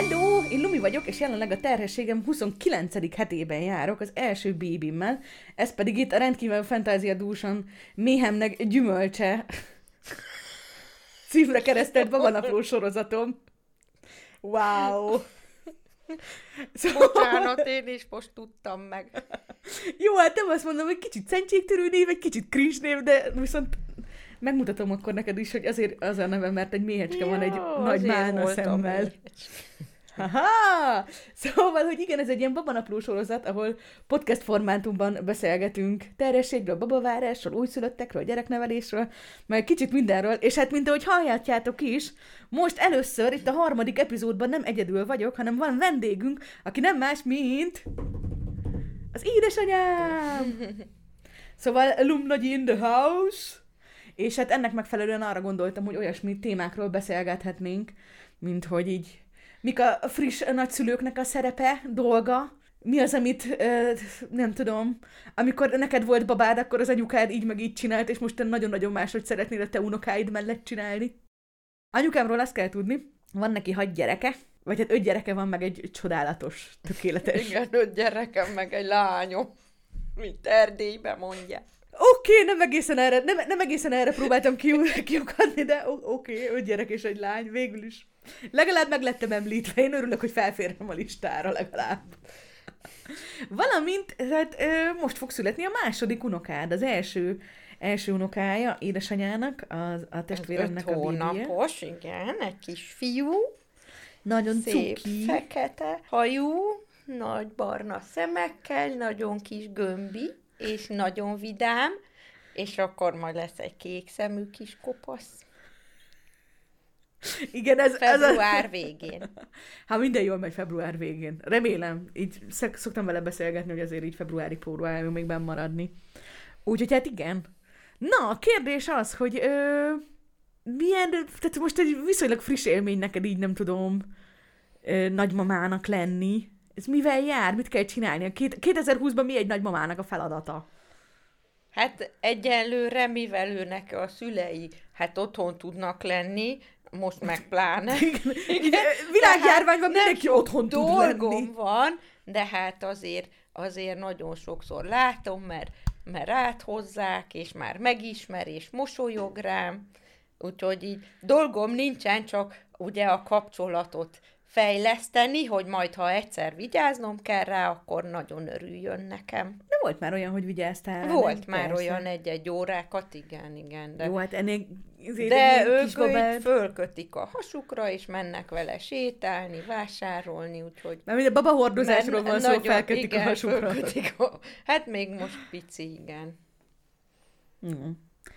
Hello, én Lumi vagyok, és jelenleg a terhességem 29. hetében járok az első bébimmel, ez pedig itt a rendkívül fantáziadúsan méhemnek gyümölcse címre keresztelt babanapló sorozatom. Wow! Szóval... Bocsánat, én is most tudtam meg. Jó, hát nem azt mondom, hogy kicsit szentségtörő név, egy kicsit kris név, de viszont megmutatom akkor neked is, hogy azért az a neve, mert egy méhecske Jó, van egy nagy málna szemmel. Haha! Szóval, hogy igen, ez egy ilyen babanapló sorozat, ahol podcast formátumban beszélgetünk terhességről, babavárásról, újszülöttekről, gyereknevelésről, meg kicsit mindenről, és hát mint ahogy hallhatjátok is, most először itt a harmadik epizódban nem egyedül vagyok, hanem van vendégünk, aki nem más, mint az édesanyám! Szóval Lum nagy in the house! És hát ennek megfelelően arra gondoltam, hogy olyasmi témákról beszélgethetnénk, mint hogy így mik a friss nagyszülőknek a szerepe, dolga, mi az, amit nem tudom, amikor neked volt babád, akkor az anyukád így meg így csinált, és most te nagyon-nagyon máshogy szeretnél a te unokáid mellett csinálni. Anyukámról azt kell tudni, van neki hat gyereke, vagy hát öt gyereke van, meg egy csodálatos, tökéletes. Igen, öt gyerekem, meg egy lányom, mint Erdélybe mondja. Oké, okay, nem egészen erre, nem, nem egészen erre próbáltam kiukadni, de oké, okay, öt gyerek és egy lány, végül is. Legalább meg lettem említve, én örülök, hogy felférnem a listára legalább. Valamint, hát ö, most fog születni a második unokád, az első, első unokája édesanyának, az, a testvéremnek a bébie. hónapos, igen, egy kis fiú. Nagyon szép, cuki. fekete hajú, nagy barna szemekkel, nagyon kis gömbi, és nagyon vidám, és akkor majd lesz egy kék szemű kis kopasz. Igen, ez... Február ez a... végén. Hát minden jól megy február végén. Remélem. Így szoktam vele beszélgetni, hogy azért így februári próbálja még benn maradni. Úgyhogy hát igen. Na, a kérdés az, hogy ö, milyen, tehát most egy viszonylag friss élmény neked így nem tudom ö, nagymamának lenni. Ez mivel jár? Mit kell csinálni? 2020-ban mi egy nagymamának a feladata? Hát egyelőre, mivel őnek a szülei hát otthon tudnak lenni, most meg pláne. Igen, Igen. Világjárványban mindenki otthon tud dolgom van, de hát azért, azért nagyon sokszor látom, mert, mert áthozzák, és már megismer, és mosolyog rám. Úgyhogy így dolgom nincsen, csak ugye a kapcsolatot fejleszteni, hogy majd, ha egyszer vigyáznom kell rá, akkor nagyon örüljön nekem. De volt már olyan, hogy vigyáztál rá? Volt nem? már Persze. olyan egy-egy órákat, igen, igen. De, Jó, hát ennél de ők babát... fölkötik a hasukra, és mennek vele sétálni, vásárolni, úgyhogy... Mert ugye babahordozásról van szó, felkötik igen, a hasukra. Fölkötik a... Hát még most pici, igen. Mm.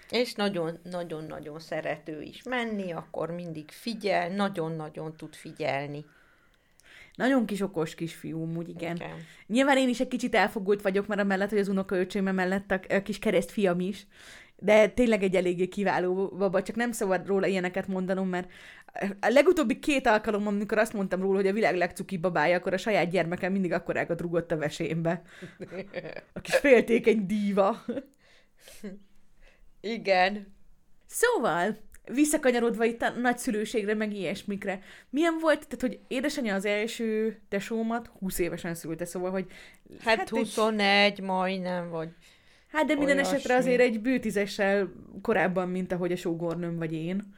És nagyon-nagyon-nagyon szerető is menni, akkor mindig figyel, nagyon-nagyon tud figyelni. Nagyon kis okos kisfiú, úgy igen. Okay. Nyilván én is egy kicsit elfogult vagyok, mert amellett, hogy az unokaöcséme mellett a, a kis keresztfiam is, de tényleg egy eléggé kiváló baba, csak nem szabad róla ilyeneket mondanom, mert a legutóbbi két alkalom, amikor azt mondtam róla, hogy a világ legcuki babája, akkor a saját gyermekem mindig akkorákat rugott a vesémbe. A kis féltékeny díva. Igen. Szóval, visszakanyarodva itt a nagyszülőségre, meg ilyesmikre. Milyen volt, tehát, hogy édesanyja az első tesómat 20 évesen szülte, szóval, hogy... Hát, hát 21 egy... majdnem, vagy... Hát de minden Olyasmi. esetre azért egy bőtízessel korábban, mint ahogy a sógornőm vagy én.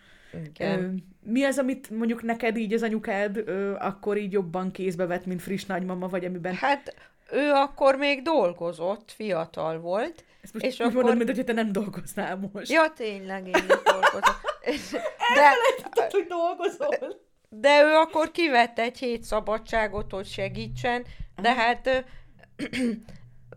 Igen. Mi az, amit mondjuk neked így az anyukád ö, akkor így jobban kézbe vett, mint friss nagymama, vagy amiben... Hát ő akkor még dolgozott, fiatal volt, ezt most és úgy akkor... mondod, mint hogy te nem dolgoznál most. Ja, tényleg, én is dolgozom. De... hogy dolgozol. De ő akkor kivette egy hét szabadságot, hogy segítsen, de hát ö,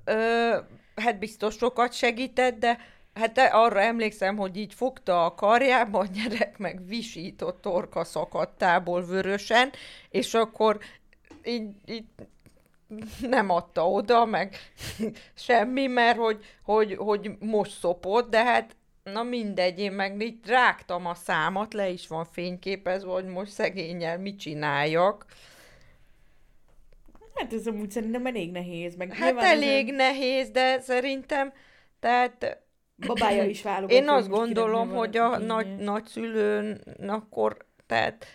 ö, hát biztos sokat segített, de hát arra emlékszem, hogy így fogta a karjába, a gyerek meg visított torka szakadtából vörösen, és akkor így, így nem adta oda, meg semmi, mert hogy, hogy, hogy most szopott, de hát na mindegy, én meg így rágtam a számat, le is van fényképezve, hogy most szegényel mit csináljak. Hát ez amúgy szerintem elég nehéz. Meg hát elég ez nehéz, de szerintem, tehát... Babája is válogatja. Én azt gondolom, hogy a nagy, nagyszülőn akkor, tehát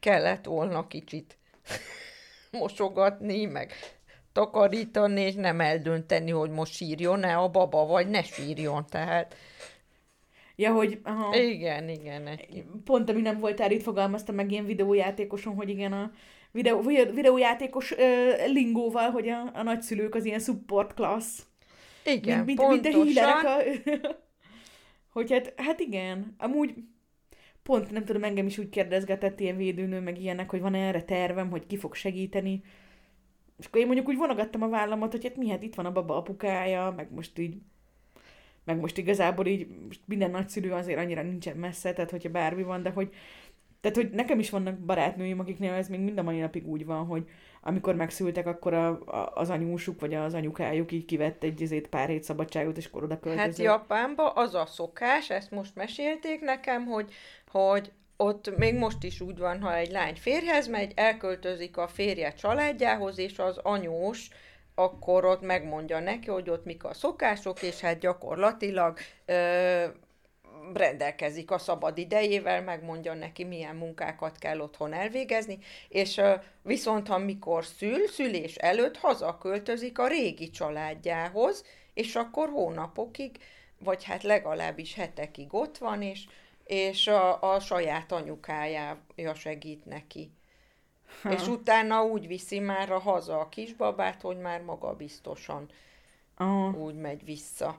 kellett volna kicsit mosogatni, meg takarítani, és nem eldönteni, hogy most sírjon-e a baba, vagy ne sírjon, tehát... Ja, hogy... Aha. Igen, igen. Egy... Pont, ami nem voltál itt, fogalmaztam meg ilyen videójátékoson, hogy igen, a videó, videójátékos uh, lingóval, hogy a, a nagyszülők az ilyen support class. Igen, mint, mint, pontosan. Mint a a... hogy hát, hát igen, amúgy pont nem tudom, engem is úgy kérdezgetett ilyen védőnő, meg ilyenek, hogy van erre tervem, hogy ki fog segíteni. És akkor én mondjuk úgy vonogattam a vállamat, hogy hát mi, hát itt van a baba apukája, meg most így meg most igazából így most minden nagyszülő azért annyira nincsen messze, tehát hogyha bármi van, de hogy tehát, hogy nekem is vannak barátnőim, akiknél ez még mind a mai napig úgy van, hogy amikor megszültek, akkor a, a, az anyósuk vagy az anyukájuk így kivett egy ezért pár hét szabadságot, és akkor oda költözött. Hát Japánban az a szokás, ezt most mesélték nekem, hogy, hogy ott még most is úgy van, ha egy lány férhez megy, elköltözik a férje családjához, és az anyós akkor ott megmondja neki, hogy ott mik a szokások, és hát gyakorlatilag ö, rendelkezik a szabad idejével, megmondja neki, milyen munkákat kell otthon elvégezni, és ö, viszont ha mikor szül, szülés előtt hazaköltözik a régi családjához, és akkor hónapokig, vagy hát legalábbis hetekig ott van, és, és a, a saját anyukája segít neki. Ha. És utána úgy viszi már a haza a kisbabát, hogy már maga biztosan Aha. úgy megy vissza.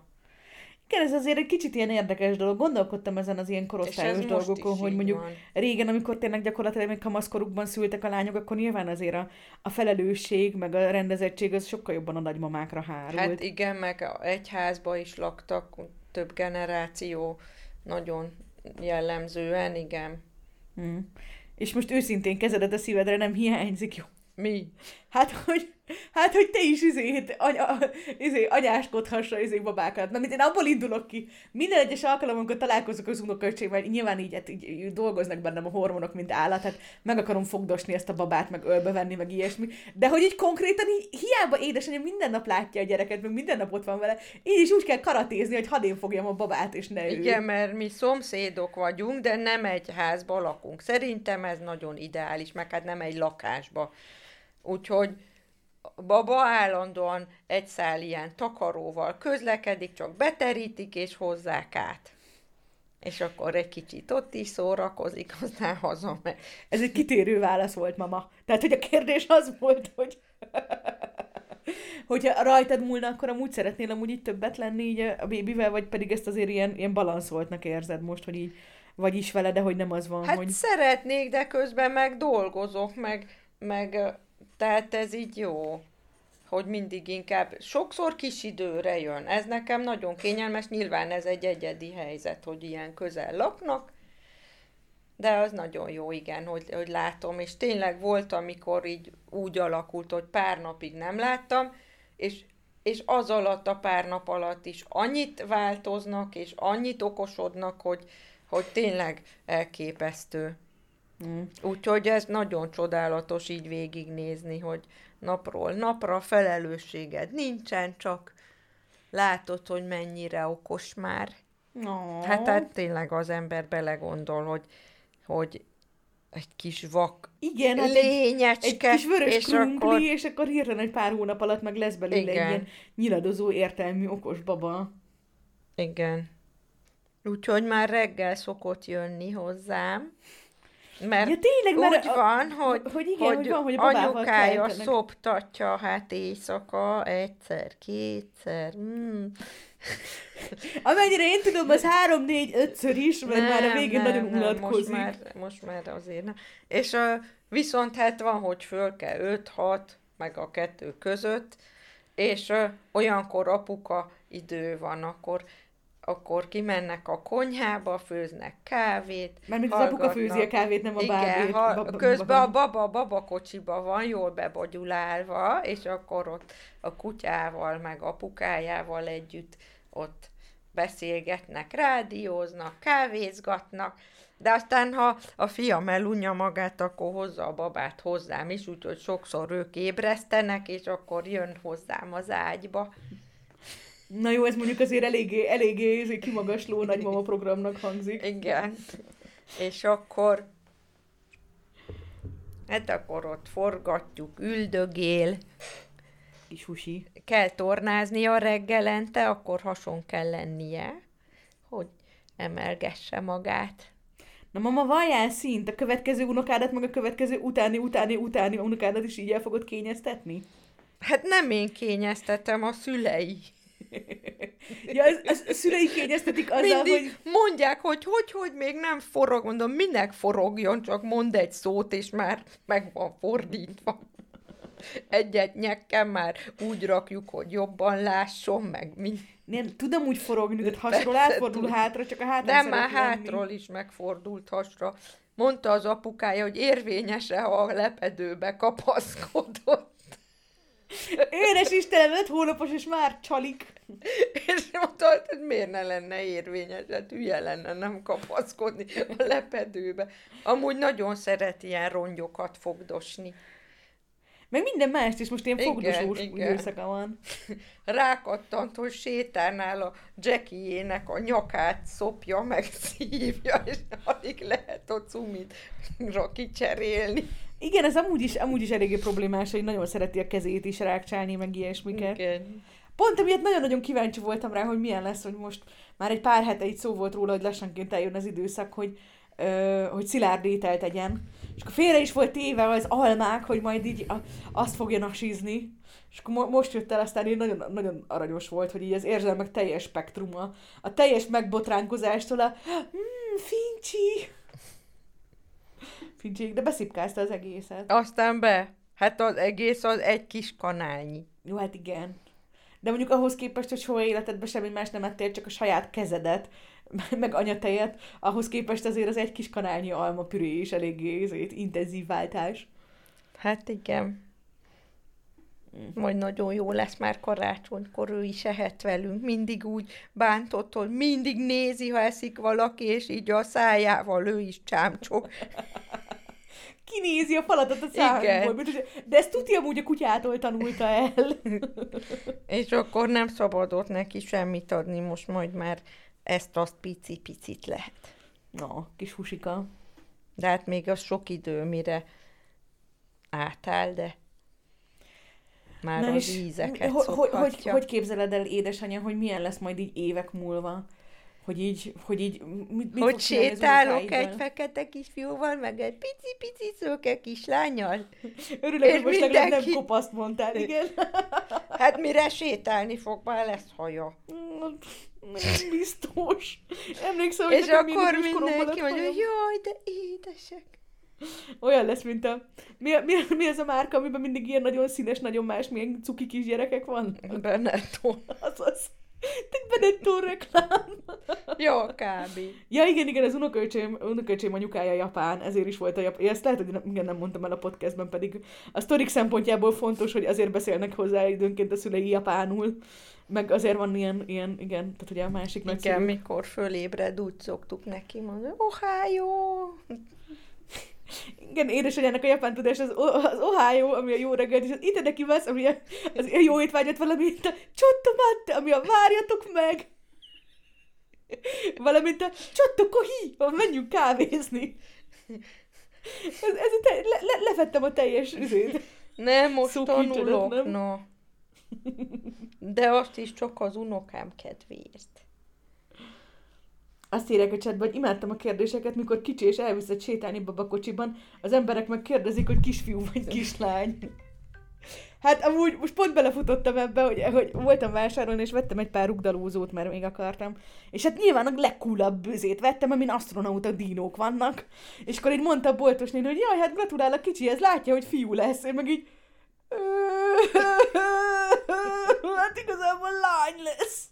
Igen, ez azért egy kicsit ilyen érdekes dolog. Gondolkodtam ezen az ilyen korosztályos dolgokon, hogy mondjuk van. régen, amikor tényleg gyakorlatilag még kamaszkorukban szültek a lányok, akkor nyilván azért a, a felelősség, meg a rendezettség az sokkal jobban a nagymamákra hárult. Hát igen, meg egy házba is laktak, több generáció, nagyon jellemzően, igen. Hmm. És most őszintén kezedet a szívedre nem hiányzik, jó? Mi? Hát, hogy, hát, hogy te is izé, anya, izé, anyáskodhassa izé babákat. Na, mint én abból indulok ki. Minden egyes alkalommal, amikor találkozok az unokaöcsével, nyilván így, hát, így, így, dolgoznak bennem a hormonok, mint állat, hát meg akarom fogdosni ezt a babát, meg ölbevenni, meg ilyesmi. De hogy így konkrétan így, hiába édesanyja minden nap látja a gyereket, meg minden nap ott van vele, így is úgy kell karatézni, hogy hadd én fogjam a babát, és ne ő. Igen, mert mi szomszédok vagyunk, de nem egy házba lakunk. Szerintem ez nagyon ideális, meg hát nem egy lakásba. Úgyhogy baba állandóan egy szál ilyen takaróval közlekedik, csak beterítik és hozzák át. És akkor egy kicsit ott is szórakozik, aztán hazamegy. Ez egy kitérő válasz volt, mama. Tehát, hogy a kérdés az volt, hogy hogyha rajtad múlna, akkor amúgy szeretnél amúgy így többet lenni így a bébivel, vagy pedig ezt azért ilyen, ilyen balanszoltnak érzed most, hogy így vagy is vele, de hogy nem az van, hát hogy... szeretnék, de közben meg dolgozok, meg, meg tehát ez így jó, hogy mindig inkább sokszor kis időre jön. Ez nekem nagyon kényelmes, nyilván ez egy egyedi helyzet, hogy ilyen közel laknak, de az nagyon jó, igen, hogy, hogy látom, és tényleg volt, amikor így úgy alakult, hogy pár napig nem láttam, és, és az alatt a pár nap alatt is annyit változnak, és annyit okosodnak, hogy, hogy tényleg elképesztő. Mm. Úgyhogy ez nagyon csodálatos így végignézni, hogy napról napra felelősséged nincsen, csak látod, hogy mennyire okos már. Oh. Hát, hát tényleg az ember belegondol, hogy, hogy egy kis vak Igen, hát lényecske. Egy, egy kis vörös és krumpli, akkor... és akkor hirtelen egy pár hónap alatt meg lesz belőle Igen. egy ilyen nyiladozó, értelmű, okos baba. Igen. Úgyhogy már reggel szokott jönni hozzám. Mert ja, tényleg, mert úgy a, van, hogy, hogy, igen, hogy, hogy, van, hogy a anyukája szoptatja hát éjszaka egyszer, kétszer. Mm. Amennyire én tudom, az három, négy, ötször is, mert nem, már a végén nem, nagyon unatkozik. Most már, most már azért nem. És a, viszont hát van, hogy föl kell öt, hat, meg a kettő között, és ö, olyankor apuka idő van, akkor akkor kimennek a konyhába, főznek kávét. Mert mint az apuka főzi a kávét, nem a Igen, ha, közben a baba a babakocsiba van, jól bebogyulálva, és akkor ott a kutyával, meg apukájával együtt ott beszélgetnek, rádióznak, kávézgatnak, de aztán, ha a fiam elunja magát, akkor hozza a babát hozzám is, úgyhogy sokszor ők ébresztenek, és akkor jön hozzám az ágyba. Na jó, ez mondjuk azért eléggé, eléggé egy kimagasló nagymama programnak hangzik. Igen. És akkor Hát akkor ott forgatjuk, üldögél. Kis husi. Kell tornázni a reggelente, akkor hason kell lennie, hogy emelgesse magát. Na mama, valjál szint, a következő unokádat, meg a következő utáni, utáni, utáni unokádat is így el fogod kényeztetni? Hát nem én kényeztetem, a szülei. Ja, ez, a szülei kényeztetik azzal, Mindig hogy... mondják, hogy hogy, hogy még nem forog, mondom, minek forogjon, csak mond egy szót, és már meg van fordítva. Egyet nyekkem már úgy rakjuk, hogy jobban lásson, meg mi. Nem, tudom úgy forogni, hogy hasról átfordul hátra, csak a hátán Nem, már szeret lenni. hátról is megfordult hasra. Mondta az apukája, hogy érvényese, ha a lepedőbe kapaszkodott. Édes Istenem, öt hónapos, és már csalik. És mondta, hogy miért ne lenne érvényes, hát hülye lenne nem kapaszkodni a lepedőbe. Amúgy nagyon szeret ilyen rongyokat fogdosni. Meg minden mást is most ilyen fogdosós időszaka van. Rákattant, hogy sétálnál a Jackie-ének a nyakát szopja, meg szívja, és alig lehet a cumit kicserélni. Igen, ez amúgy is, amúgy is eléggé problémás, hogy nagyon szereti a kezét is rákcsálni, meg ilyesmiket. Igen. Pont emiatt nagyon-nagyon kíváncsi voltam rá, hogy milyen lesz, hogy most már egy pár hete itt szó volt róla, hogy lassanként eljön az időszak, hogy, ö, hogy szilárd ételt tegyen. És akkor félre is volt téve az almák, hogy majd így a, azt fogja nasizni. És akkor mo- most jött el, aztán így nagyon, nagyon aranyos volt, hogy így az érzelmek teljes spektruma, a teljes megbotránkozástól a mm, fincsi, fincsi, de beszipkázta az egészet. Aztán be. Hát az egész az egy kis kanálnyi. Jó, hát igen. De mondjuk ahhoz képest, hogy soha életedben semmi más nem ettél, csak a saját kezedet, meg anyatejet, ahhoz képest azért az egy kis kanálnyi alma püré is eléggé ezért, intenzív váltás. Hát igen. Majd nagyon jó lesz már karácsonykor, ő is ehet velünk. Mindig úgy bántott, hogy mindig nézi, ha eszik valaki, és így a szájával ő is csámcsog. Kinézi a falatot a szájából, de ezt tudja amúgy a kutyától tanulta el. És akkor nem szabadott neki semmit adni, most majd már ezt-azt pici-picit lehet. Na, kis husika. De hát még az sok idő, mire átáll, de már Na az ízeket hogy, hogy, hogy, hogy képzeled el, édesanyja, hogy milyen lesz majd így évek múlva? Hogy így, hogy így, mit, mit hogy sétálok egy fekete kisfiúval, meg egy pici-pici szőke kislányjal. Örülök, hogy most legalább nem mindenki- kopaszt mondtál, igen. Hát mire sétálni fog, már lesz haja. Nem biztos. Emlékszem, hogy És akkor mindenki mondja, hajam. jaj, de édesek. Olyan lesz, mint a... Mi, mi, mi az a márka, amiben mindig ilyen nagyon színes, nagyon más, milyen cuki kisgyerekek van? Benetton. Azaz. Te Benetton reklám. Jó, kb. Ja, igen, igen, az unoköcsém, unoköcsém anyukája japán, ezért is volt a japán. Ezt lehet, hogy nem, igen, nem mondtam el a podcastben, pedig a sztorik szempontjából fontos, hogy azért beszélnek hozzá időnként a szülei japánul, meg azért van ilyen, ilyen igen, tehát ugye a másik Igen, nagyszülők. mikor fölébred, úgy szoktuk neki mondani, Ohio! Igen, édesanyjának a japán tudás az, az Ohio, ami a jó reggelt, és az ide neki vesz, ami a, az a jó étvágyat, valamint a csottomatte, ami a várjatok meg. Valamint a csottokohi, menjünk kávézni. Ez, ez a te, le, le, lefettem a teljes üzét. Nem, most Szukicsodat, tanulok, nem? no. De azt is csak az unokám kedvéért. Azt írják a chatban, hogy imádtam a kérdéseket, mikor kicsi és elviszed sétálni babakocsiban, az emberek meg kérdezik, hogy kisfiú vagy kislány. Hát amúgy most pont belefutottam ebbe, hogy, hogy voltam vásárolni, és vettem egy pár rugdalózót, mert még akartam. És hát nyilván a legcoolabb bőzét vettem, amin asztronauta dinók vannak. És akkor így mondta a boltos néni, hogy jaj, hát gratulálok kicsihez, látja, hogy fiú lesz. Én meg így... Hát igazából lány lesz.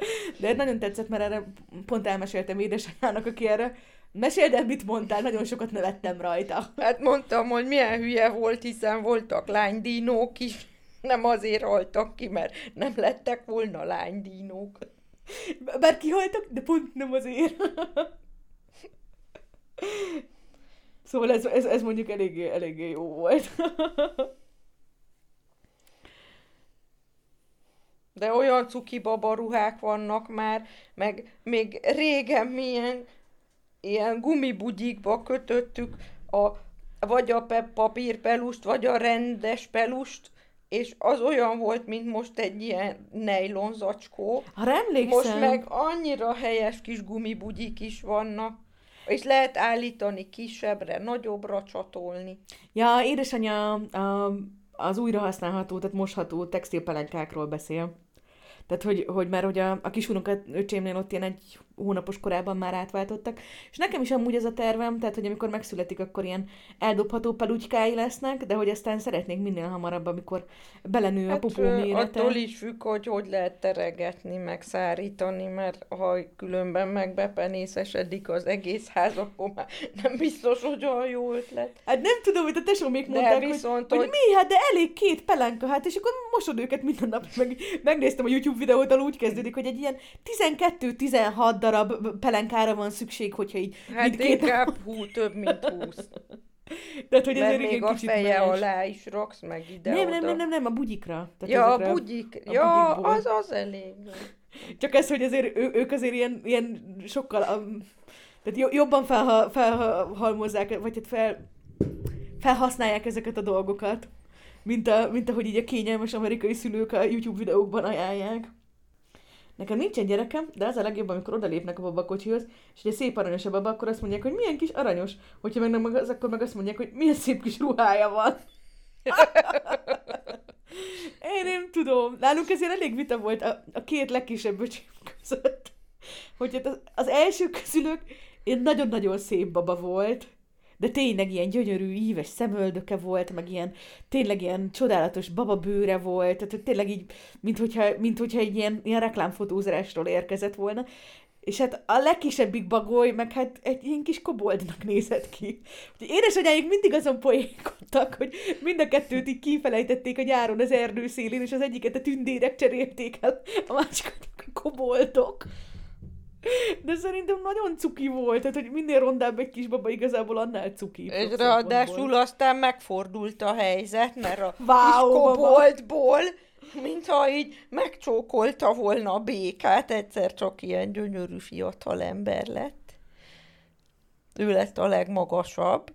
De nagyon tetszett, mert erre pont elmeséltem édesanyának, aki erre meséld el, mit mondtál, nagyon sokat nevettem rajta. Hát mondtam, hogy milyen hülye volt, hiszen voltak lánydínók is. Nem azért haltak ki, mert nem lettek volna lánydínók. Bár kihaltak, de pont nem azért. Szóval ez, ez, ez mondjuk eléggé, eléggé jó volt. De olyan cuki baba ruhák vannak már, meg még régen milyen ilyen gumibugyikba kötöttük a vagy a pe- papírpelust, vagy a rendes pelust, és az olyan volt, mint most egy ilyen nejlon zacskó. Ha emlékszem. Most meg annyira helyes kis gumibugyik is vannak, és lehet állítani kisebbre, nagyobbra csatolni. Ja, édesanyja az újrahasználható, tehát mosható textilpelenkákról beszél. Tehát, hogy, hogy már ugye a, a kis öcsémnél ott ilyen egy hónapos korában már átváltottak. És nekem is amúgy ez a tervem, tehát hogy amikor megszületik, akkor ilyen eldobható pelugykái lesznek, de hogy aztán szeretnék minél hamarabb, amikor belenő hát, a popó mérete. Attól is függ, hogy hogy lehet teregetni, meg szárítani, mert ha különben meg bepenészesedik az egész ház, akkor már nem biztos, hogy olyan jó ötlet. Hát nem tudom, hogy a tesó még mondták, viszont, hogy, hogy, hogy, mi, hát de elég két pelenka, hát és akkor mosod őket minden nap. Meg, megnéztem a YouTube videót, úgy kezdődik, hogy egy ilyen 12-16 darab pelenkára van szükség, hogyha így hát mindkét... inkább hú, több, mint húsz. De hogy ezért még a feje más. alá is raksz meg ide Nem, nem, nem, nem, nem, a bugyikra. Tehát ja, a bugyik. A ja, az az elég. Csak ez, hogy azért ő, ők azért ilyen, ilyen sokkal, um, tehát jobban felha, felhalmozzák, vagy hát fel, felhasználják ezeket a dolgokat, mint, a, mint ahogy így a kényelmes amerikai szülők a YouTube videókban ajánlják. Nekem nincsen gyerekem, de az a legjobb, amikor odalépnek a babakocsihoz, és egy szép aranyos a baba, akkor azt mondják, hogy milyen kis aranyos. Hogyha meg nem az, akkor meg azt mondják, hogy milyen szép kis ruhája van. Én nem tudom. Nálunk ezért elég vita volt a, a két legkisebb öcsém között. Hogy hát az, az első közülük én nagyon-nagyon szép baba volt, de tényleg ilyen gyönyörű, íves szemöldöke volt, meg ilyen, tényleg ilyen csodálatos bababőre volt, tehát tényleg így, mint hogyha, mint hogyha egy ilyen, ilyen reklámfotózásról érkezett volna. És hát a legkisebbik bagoly, meg hát egy ilyen kis koboldnak nézett ki. Úgyhogy édesanyáik mindig azon poénkodtak, hogy mind a kettőt így kifelejtették a nyáron az erdő szélén, és az egyiket a tündérek cserélték el, a másikat a koboldok. De szerintem nagyon cuki volt, tehát hogy minél rondább egy kisbaba igazából annál cuki. És ráadásul aztán megfordult a helyzet, mert a wow, kis koboltból, mintha így megcsókolta volna a békát, egyszer csak ilyen gyönyörű fiatal ember lett. Ő lett a legmagasabb.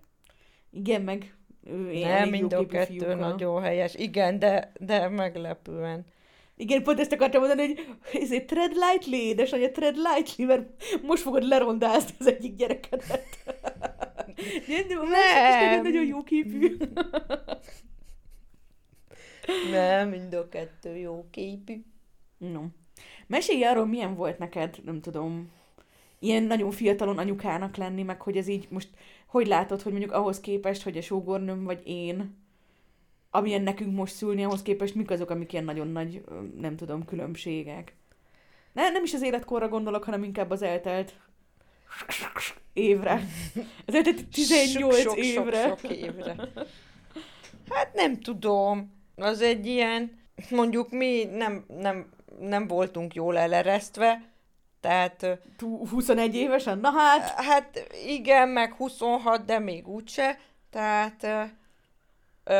Igen, meg ő Nem, mind a kettő fiúka. nagyon helyes. Igen, de, de meglepően. Igen, pont ezt akartam mondani, hogy ez egy tread lightly, édesanyja, tread lightly, mert most fogod lerondázni az egyik gyerekedet. nem, nem, nem. nagyon jó képű. nem, mind a kettő jó képű. No. Mesélj arról, milyen volt neked, nem tudom, ilyen nagyon fiatalon anyukának lenni, meg hogy ez így most, hogy látod, hogy mondjuk ahhoz képest, hogy a sógornőm vagy én, amilyen nekünk most szülni, ahhoz képest mik azok, amik ilyen nagyon nagy, nem tudom, különbségek. Ne, nem is az életkorra gondolok, hanem inkább az eltelt évre. Az eltelt 18 sok, sok, évre. Sok, sok évre. Hát nem tudom. Az egy ilyen, mondjuk mi nem, nem, nem voltunk jól eleresztve, tehát... 21 évesen? Na hát... Hát igen, meg 26, de még úgyse. Tehát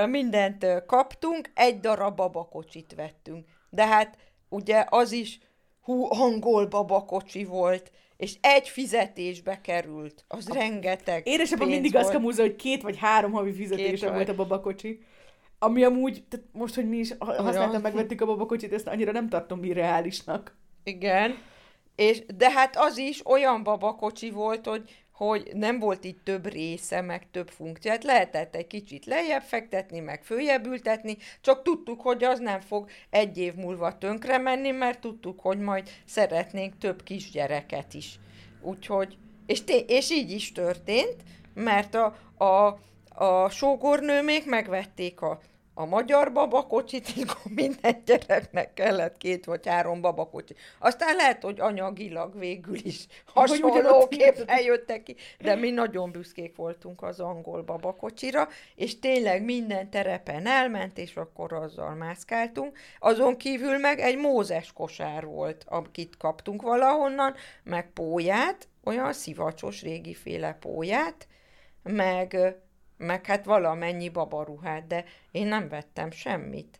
mindent kaptunk, egy darab babakocsit vettünk. De hát ugye az is hú, angol babakocsi volt, és egy fizetésbe került. Az a rengeteg Édesapám mindig volt. azt kamúzza, hogy két vagy három havi fizetése volt a babakocsi. Ami amúgy, tehát most, hogy mi is használtam, megvettük a babakocsit, ezt annyira nem tartom irreálisnak. Igen. És, de hát az is olyan babakocsi volt, hogy hogy nem volt itt több része, meg több funkció. Hát lehetett egy kicsit lejjebb fektetni, meg följebb ültetni, csak tudtuk, hogy az nem fog egy év múlva tönkre menni, mert tudtuk, hogy majd szeretnénk több kisgyereket is. Úgyhogy, és, té- és így is történt, mert a, a, a sógornőmék megvették a a magyar babakocsit, akkor minden gyereknek kellett két vagy három babakocsi. Aztán lehet, hogy anyagilag végül is hasonlóképpen jöttek ki, de mi nagyon büszkék voltunk az angol babakocsira, és tényleg minden terepen elment, és akkor azzal mászkáltunk. Azon kívül meg egy mózes kosár volt, akit kaptunk valahonnan, meg póját, olyan szivacsos régiféle póját, meg meg hát valamennyi babaruhát, de én nem vettem semmit.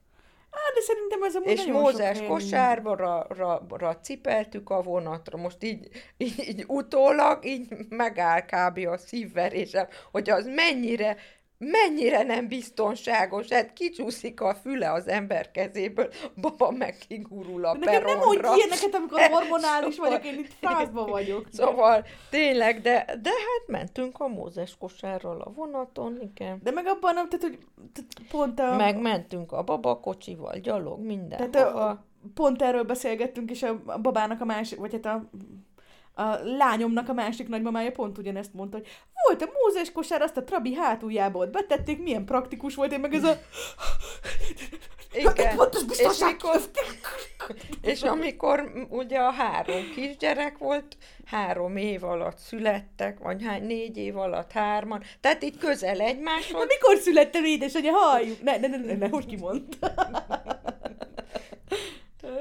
Á, de szerintem ez a És Mózes kosárba ra, ra, ra, cipeltük a vonatra. Most így, így, így utólag így megáll kb. a szívverésem, hogy az mennyire mennyire nem biztonságos, hát kicsúszik a füle az ember kezéből, baba meg kigurul a De nekem nem peronra. mondj ilyeneket, amikor hormonális vagyok, én itt fázba vagyok. Szóval tényleg, de, de hát mentünk a Mózes kosárral a vonaton, igen. De meg abban nem, tehát, hogy tehát pont a... Meg mentünk a babakocsival, gyalog, minden. Tehát a, pont erről beszélgettünk, és a a babának a másik, vagy hát a, a lányomnak a másik nagymamája pont ugyanezt mondta, hogy volt a mózes kosár, azt a trabi hátuljába ott betették, milyen praktikus volt, én meg ez a... Igen. Pontos És, mikor, és amikor ugye a három kisgyerek volt, három év alatt születtek, vagy hány, négy év alatt hárman, tehát itt közel Na egymáshoz, mikor születtem édesanyja, halljuk? Ne, ne, ne, ne, ne hogy kimondta?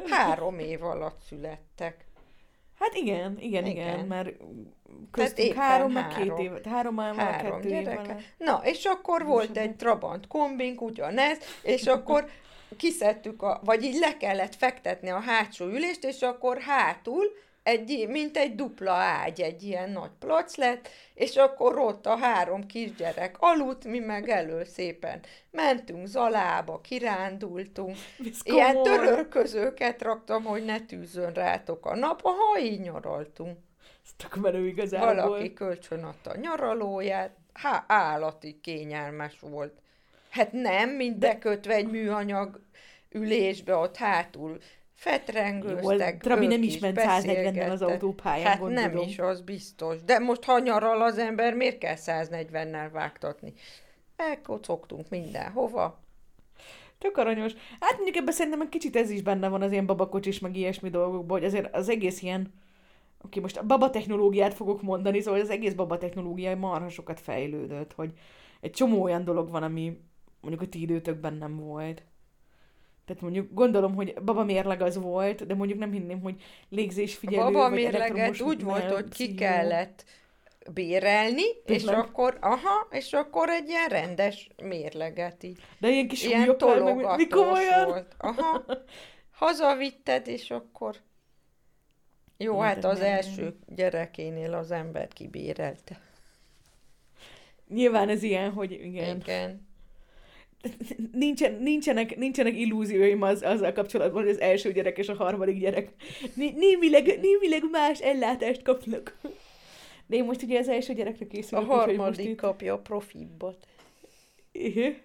három év alatt születtek. Hát igen, igen, igen, Igen. mert köztünk három, meg három. két év, három, három, Három kettő gyereke. Na, és akkor volt egy Trabant kombink, ugyanez, és akkor kiszedtük, a, vagy így le kellett fektetni a hátsó ülést, és akkor hátul, egy, mint egy dupla ágy, egy ilyen nagy plac lett, és akkor ott a három kisgyerek aludt, mi meg elő szépen mentünk zalába, kirándultunk, ilyen törölközőket raktam, hogy ne tűzzön rátok a nap, ha így nyaraltunk. Ez tök menő igazából. Valaki kölcsön adta a nyaralóját, há, állati kényelmes volt. Hát nem, mint bekötve egy műanyag ülésbe ott hátul fetrengőztek, Trabi nem is ment 140-nel az autópályán, Hát gondolom. nem is, az biztos. De most ha nyaral az ember, miért kell 140-nel vágtatni? Elkocogtunk mindenhova. Tök aranyos. Hát mondjuk ebben szerintem egy kicsit ez is benne van az ilyen babakocsis, meg ilyesmi dolgokban, hogy azért az egész ilyen, oké, most a baba technológiát fogok mondani, szóval az egész baba technológia marha sokat fejlődött, hogy egy csomó olyan dolog van, ami mondjuk a ti időtökben nem volt. Tehát mondjuk gondolom, hogy baba mérleg az volt, de mondjuk nem hinném, hogy légzésfigyelő, a baba mérleget úgy volt, hogy ki kellett bérelni, és Tényleg? akkor, aha, és akkor egy ilyen rendes mérleget így. De ilyen kis Ilyen meg tologatós volt. Aha. Hazavitted, és akkor... Jó, Hát hát az nem. első gyerekénél az ember kibérelte. Nyilván ez ilyen, hogy igen. Igen. Nincsen, nincsenek, nincsenek illúzióim az, azzal kapcsolatban, hogy az első gyerek és a harmadik gyerek né- némileg, némileg más ellátást kapnak. De én most ugye az első gyerekre A készülök, most harmadik itt... kapja a profibbat.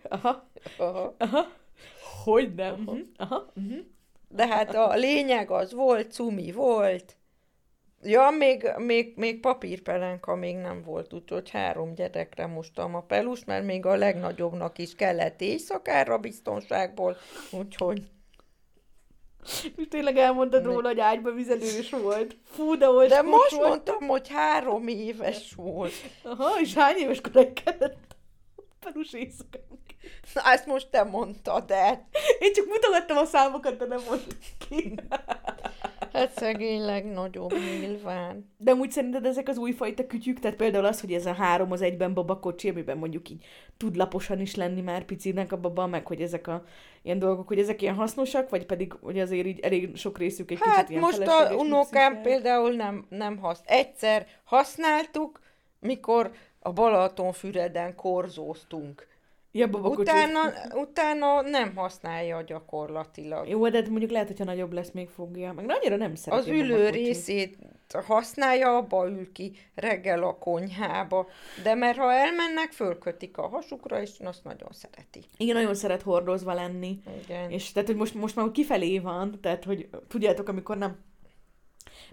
Aha, Aha. aha. Hogy nem? Aha. Aha. mhm. De hát a lényeg az volt, cumi volt. Ja, még, még, még papírpelenka még nem volt, úgyhogy három gyerekre mostam a pelus, mert még a legnagyobbnak is kellett éjszakára biztonságból, úgyhogy tényleg elmondtad Mi? róla, hogy ágyba vizelős volt. Fú, de volt. De most mondtam, hogy három éves volt. Aha, és hány éves koráig kellett pelus éjszaka? Na, ezt most te mondtad el. Én csak mutogattam a számokat, de nem mondtam ki. Hát szegény legnagyobb nyilván. De úgy szerinted ezek az újfajta kütyük, tehát például az, hogy ez a három az egyben babakocsi, amiben mondjuk így tud laposan is lenni már picinek a baba, meg hogy ezek a ilyen dolgok, hogy ezek ilyen hasznosak, vagy pedig, hogy azért így elég sok részük egy Hát kicsit ilyen most a unokám például nem, nem hasz. Egyszer használtuk, mikor a Balatonfüreden korzóztunk. Ja. Utána, utána nem használja gyakorlatilag. Jó, de mondjuk lehet, hogyha nagyobb lesz, még fogja. Meg annyira nem szereti Az ülő babakocsit. részét használja, abba ül ki reggel a konyhába. De mert ha elmennek, fölkötik a hasukra, és azt nagyon szereti. Igen, nagyon szeret hordozva lenni. Igen. És tehát, hogy most, most már kifelé van, tehát, hogy tudjátok, amikor nem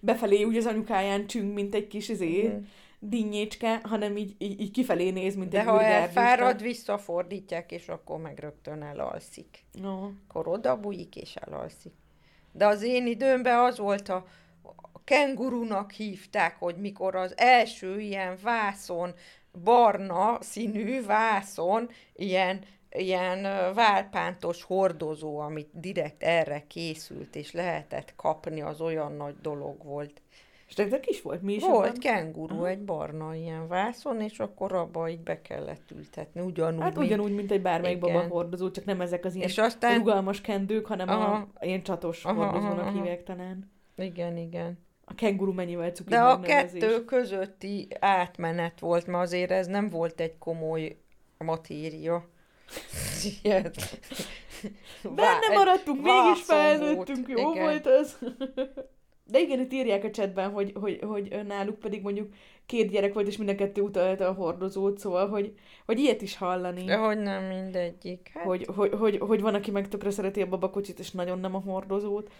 befelé úgy az anyukáján csüng, mint egy kis izé, Mhm. Dinnyécske, hanem így, így, így kifelé néz, mint De egy ha elfárad, visszafordítják, és akkor meg rögtön elalszik. No. Akkor oda bújik és elalszik. De az én időmben az volt a, a kengurunak hívták, hogy mikor az első ilyen vászon, barna színű vászon, ilyen, ilyen válpántos hordozó, amit direkt erre készült, és lehetett kapni, az olyan nagy dolog volt. És nektek is volt? Mi is Volt abban? kenguru, Aha. egy barna ilyen vászon, és akkor abba így be kellett ültetni, ugyanúgy, Hát mint- ugyanúgy, mint egy bármelyik Igen. baba hordozó, csak nem ezek az ilyen És aztán, rugalmas kendők, hanem Aha. a ilyen csatos Aha, hordozónak aha, aha. hívják talán. igen, igen. A kenguru mennyivel cuki De a kettő közötti átmenet volt, mert azért ez nem volt egy komoly matéria. Benne maradtunk, mégis felnőttünk, jó igen. volt az. De igen, itt írják a chatben, hogy, hogy, hogy náluk pedig mondjuk két gyerek volt, és mind a kettő utalta a hordozót, szóval, hogy, hogy ilyet is hallani. De hogy nem mindegyik. Hát... Hogy, hogy, hogy, hogy, van, aki meg tökre szereti a babakocsit, és nagyon nem a hordozót.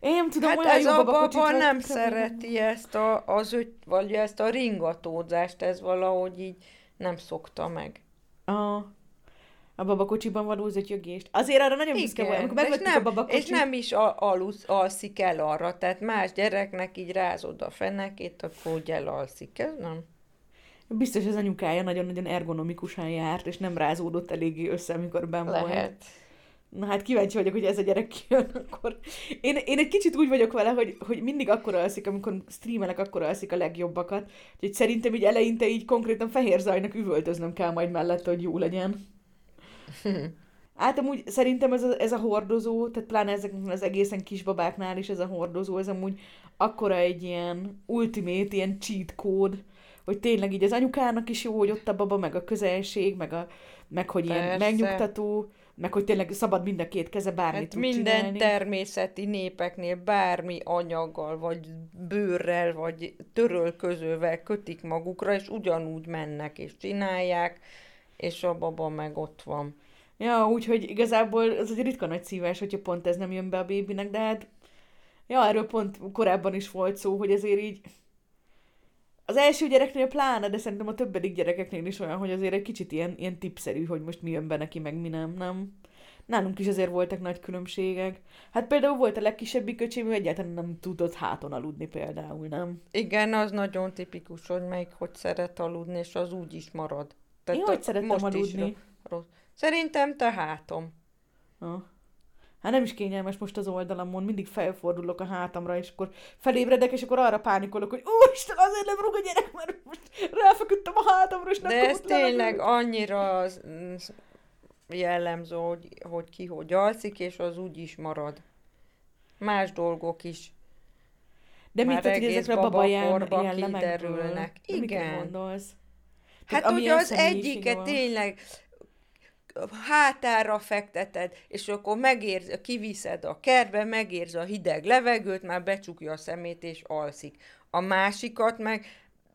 Én nem tudom, hát olyan ez jó a baba nem szereti ezt a, az öt, vagy ezt a ringatózást, ez valahogy így nem szokta meg. Ah a babakocsiban való zötyögést. Azért arra nagyon büszke volt, amikor megvettük nem, a babakocsit. És nem is alusz, alszik el arra, tehát más gyereknek így rázod a fenekét, akkor úgy elalszik, ez nem? Biztos az anyukája nagyon-nagyon ergonomikusan járt, és nem rázódott eléggé össze, amikor ben Lehet. volt. Na hát kíváncsi vagyok, hogy ez a gyerek kijön, akkor... Én, én egy kicsit úgy vagyok vele, hogy, hogy mindig akkor alszik, amikor streamelek, akkor alszik a legjobbakat. Úgyhogy szerintem így eleinte így konkrétan fehér zajnak üvöltöznöm kell majd mellette, hogy jó legyen. Hát amúgy szerintem ez a, ez a hordozó, tehát pláne ezeknek az egészen kisbabáknál is ez a hordozó, ez amúgy akkora egy ilyen ultimate, ilyen cheat kód, hogy tényleg így az anyukának is jó, hogy ott a baba, meg a közelség, meg, a, meg hogy Persze. ilyen megnyugtató, meg hogy tényleg szabad mind a két keze bármit hát minden csinálni. természeti népeknél bármi anyaggal, vagy bőrrel, vagy törölközővel kötik magukra, és ugyanúgy mennek és csinálják, és a baba meg ott van. Ja, úgyhogy igazából ez egy ritka nagy szívás, hogyha pont ez nem jön be a bébinek, de hát ja, erről pont korábban is volt szó, hogy ezért így az első gyereknél pláne, de szerintem a többedik gyerekeknél is olyan, hogy azért egy kicsit ilyen, ilyen tipszerű, hogy most mi jön be neki, meg mi nem, nem. Nálunk is azért voltak nagy különbségek. Hát például volt a legkisebbik öcsém, ő egyáltalán nem tudott háton aludni például, nem? Igen, az nagyon tipikus, hogy melyik hogy szeret aludni, és az úgy is marad. Én hogy szerettem most aludni? Is rossz. Szerintem te hátom. Ha. Hát nem is kényelmes most az oldalamon, mindig felfordulok a hátamra, és akkor felébredek, és akkor arra pánikolok, hogy úristen, azért nem rúg a gyerek, mert most ráfeküdtem a hátamra, és nem De ez tényleg annyira az jellemző, hogy, hogy ki hogy alszik, és az úgy is marad. Más dolgok is. De mit tudod, hogy ezekre a baba jellemekből? Igen. Mit gondolsz? Hát ugye az egyiket van. tényleg hátára fekteted, és akkor megérz, kiviszed a kertbe, megérzi a hideg levegőt, már becsukja a szemét és alszik. A másikat meg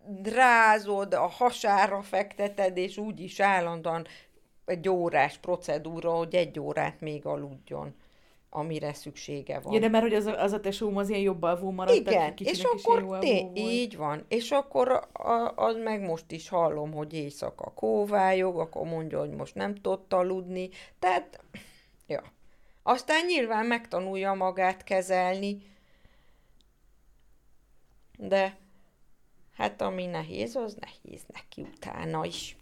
drázod, a hasára fekteted, és úgy is állandóan egy órás procedúra, hogy egy órát még aludjon amire szüksége van. Ja, de mert hogy az, az a tesóm az ilyen jobb alvó maradt, Igen, és akkor té- így van. És akkor a, az meg most is hallom, hogy éjszaka kóvályog, akkor mondja, hogy most nem tudott aludni. Tehát, ja. Aztán nyilván megtanulja magát kezelni, de hát ami nehéz, az nehéz neki utána is.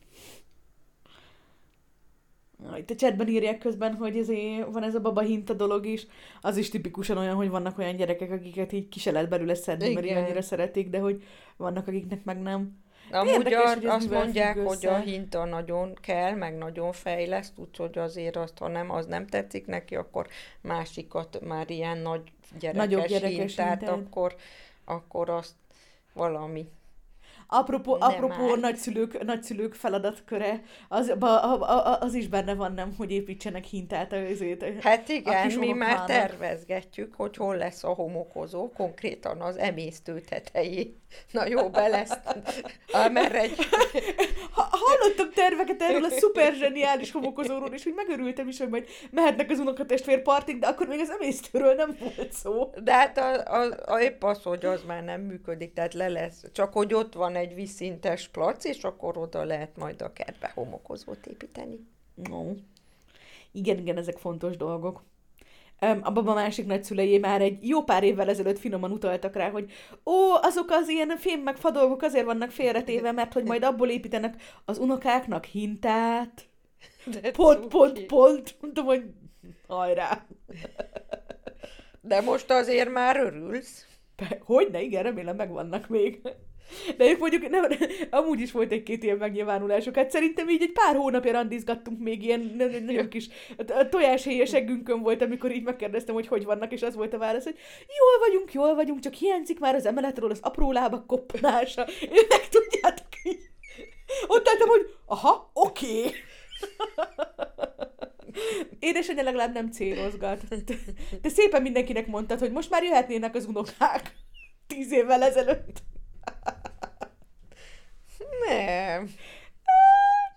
Itt a chatben írják közben, hogy ezért van ez a baba hinta dolog is. Az is tipikusan olyan, hogy vannak olyan gyerekek, akiket így ki se lehet belőle szedni, Igen. mert annyira szeretik, de hogy vannak, akiknek meg nem. Amúgy Érdekes, hogy azt mondják, hogy a hinta nagyon kell, meg nagyon fejleszt, úgyhogy azért azt, ha nem, az nem tetszik neki, akkor másikat már ilyen nagy gyerekes, Nagyobb gyerekes hintát, hintát, akkor, akkor azt valami Apropó, apropó nagyszülők, nagyszülők feladatköre, az, a, a, az is benne van, nem, hogy építsenek hintát a özét. Hát igen, mi már tervezgetjük, hogy hol lesz a homokozó, konkrétan az emésztő tetejé. Na jó, be lesz. Amerre egy... Ha, hallottam terveket erről a szuper zseniális homokozóról, és hogy megörültem is, hogy majd mehetnek az unokatestvér partig, de akkor még az emésztőről nem volt szó. De hát a, a, a, épp az, hogy az már nem működik, tehát le lesz. Csak hogy ott van egy vízszintes plac, és akkor oda lehet majd a kertbe homokozót építeni. No. Igen, igen, ezek fontos dolgok. A baba másik nagyszülei már egy jó pár évvel ezelőtt finoman utaltak rá, hogy ó, azok az ilyen fém meg fadolgok azért vannak félretéve, mert hogy majd abból építenek az unokáknak hintát. De pont, pont, pont. Mondtam, hogy hajrá. De most azért már örülsz. Hogy ne, igen, remélem megvannak még. De ők mondjuk, nem, amúgy is volt egy-két ilyen megnyilvánulások. Hát szerintem így egy pár hónapja randizgattunk még ilyen nagyon kis tojáshéjes eggünkön volt, amikor így megkérdeztem, hogy hogy vannak, és az volt a válasz, hogy jól vagyunk, jól vagyunk, csak hiányzik már az emeletről az apró lábak koppanása. Meg tudjátok így Ott álltam, hogy aha, oké. Okay. Édesanyja legalább nem célozgat. De szépen mindenkinek mondtad, hogy most már jöhetnének az unokák. Tíz évvel ezelőtt. Nem.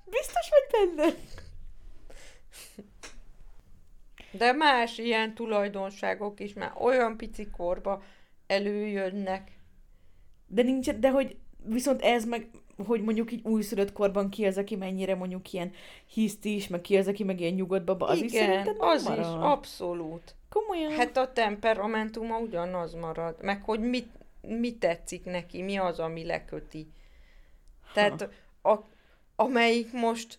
Biztos vagy benne? De más ilyen tulajdonságok is már olyan pici korba előjönnek. De nincs, de hogy viszont ez meg, hogy mondjuk így újszülött korban ki az, aki mennyire mondjuk ilyen hisztis, meg ki az, aki meg ilyen nyugodt baba, az Igen, is az marad. is, abszolút. Komolyan. Hát a temperamentuma ugyanaz marad, meg hogy mit, mit tetszik neki, mi az, ami leköti. Tehát a, amelyik most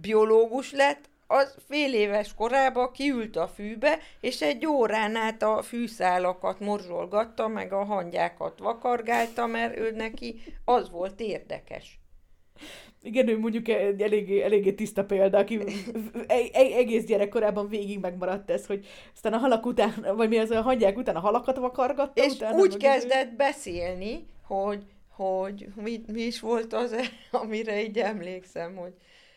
biológus lett, az fél éves korában kiült a fűbe, és egy órán át a fűszálakat morzsolgatta, meg a hangyákat vakargálta, mert ő neki az volt érdekes. Igen, ő mondjuk egy eléggé, eléggé tiszta példa, aki e- e- egész gyerekkorában végig megmaradt ez, hogy aztán a halak után, vagy mi az a hangyák után a halakat vakargatta. És utána, úgy kezdett ő... beszélni, hogy, hogy mi, mi is volt az, amire így emlékszem, hogy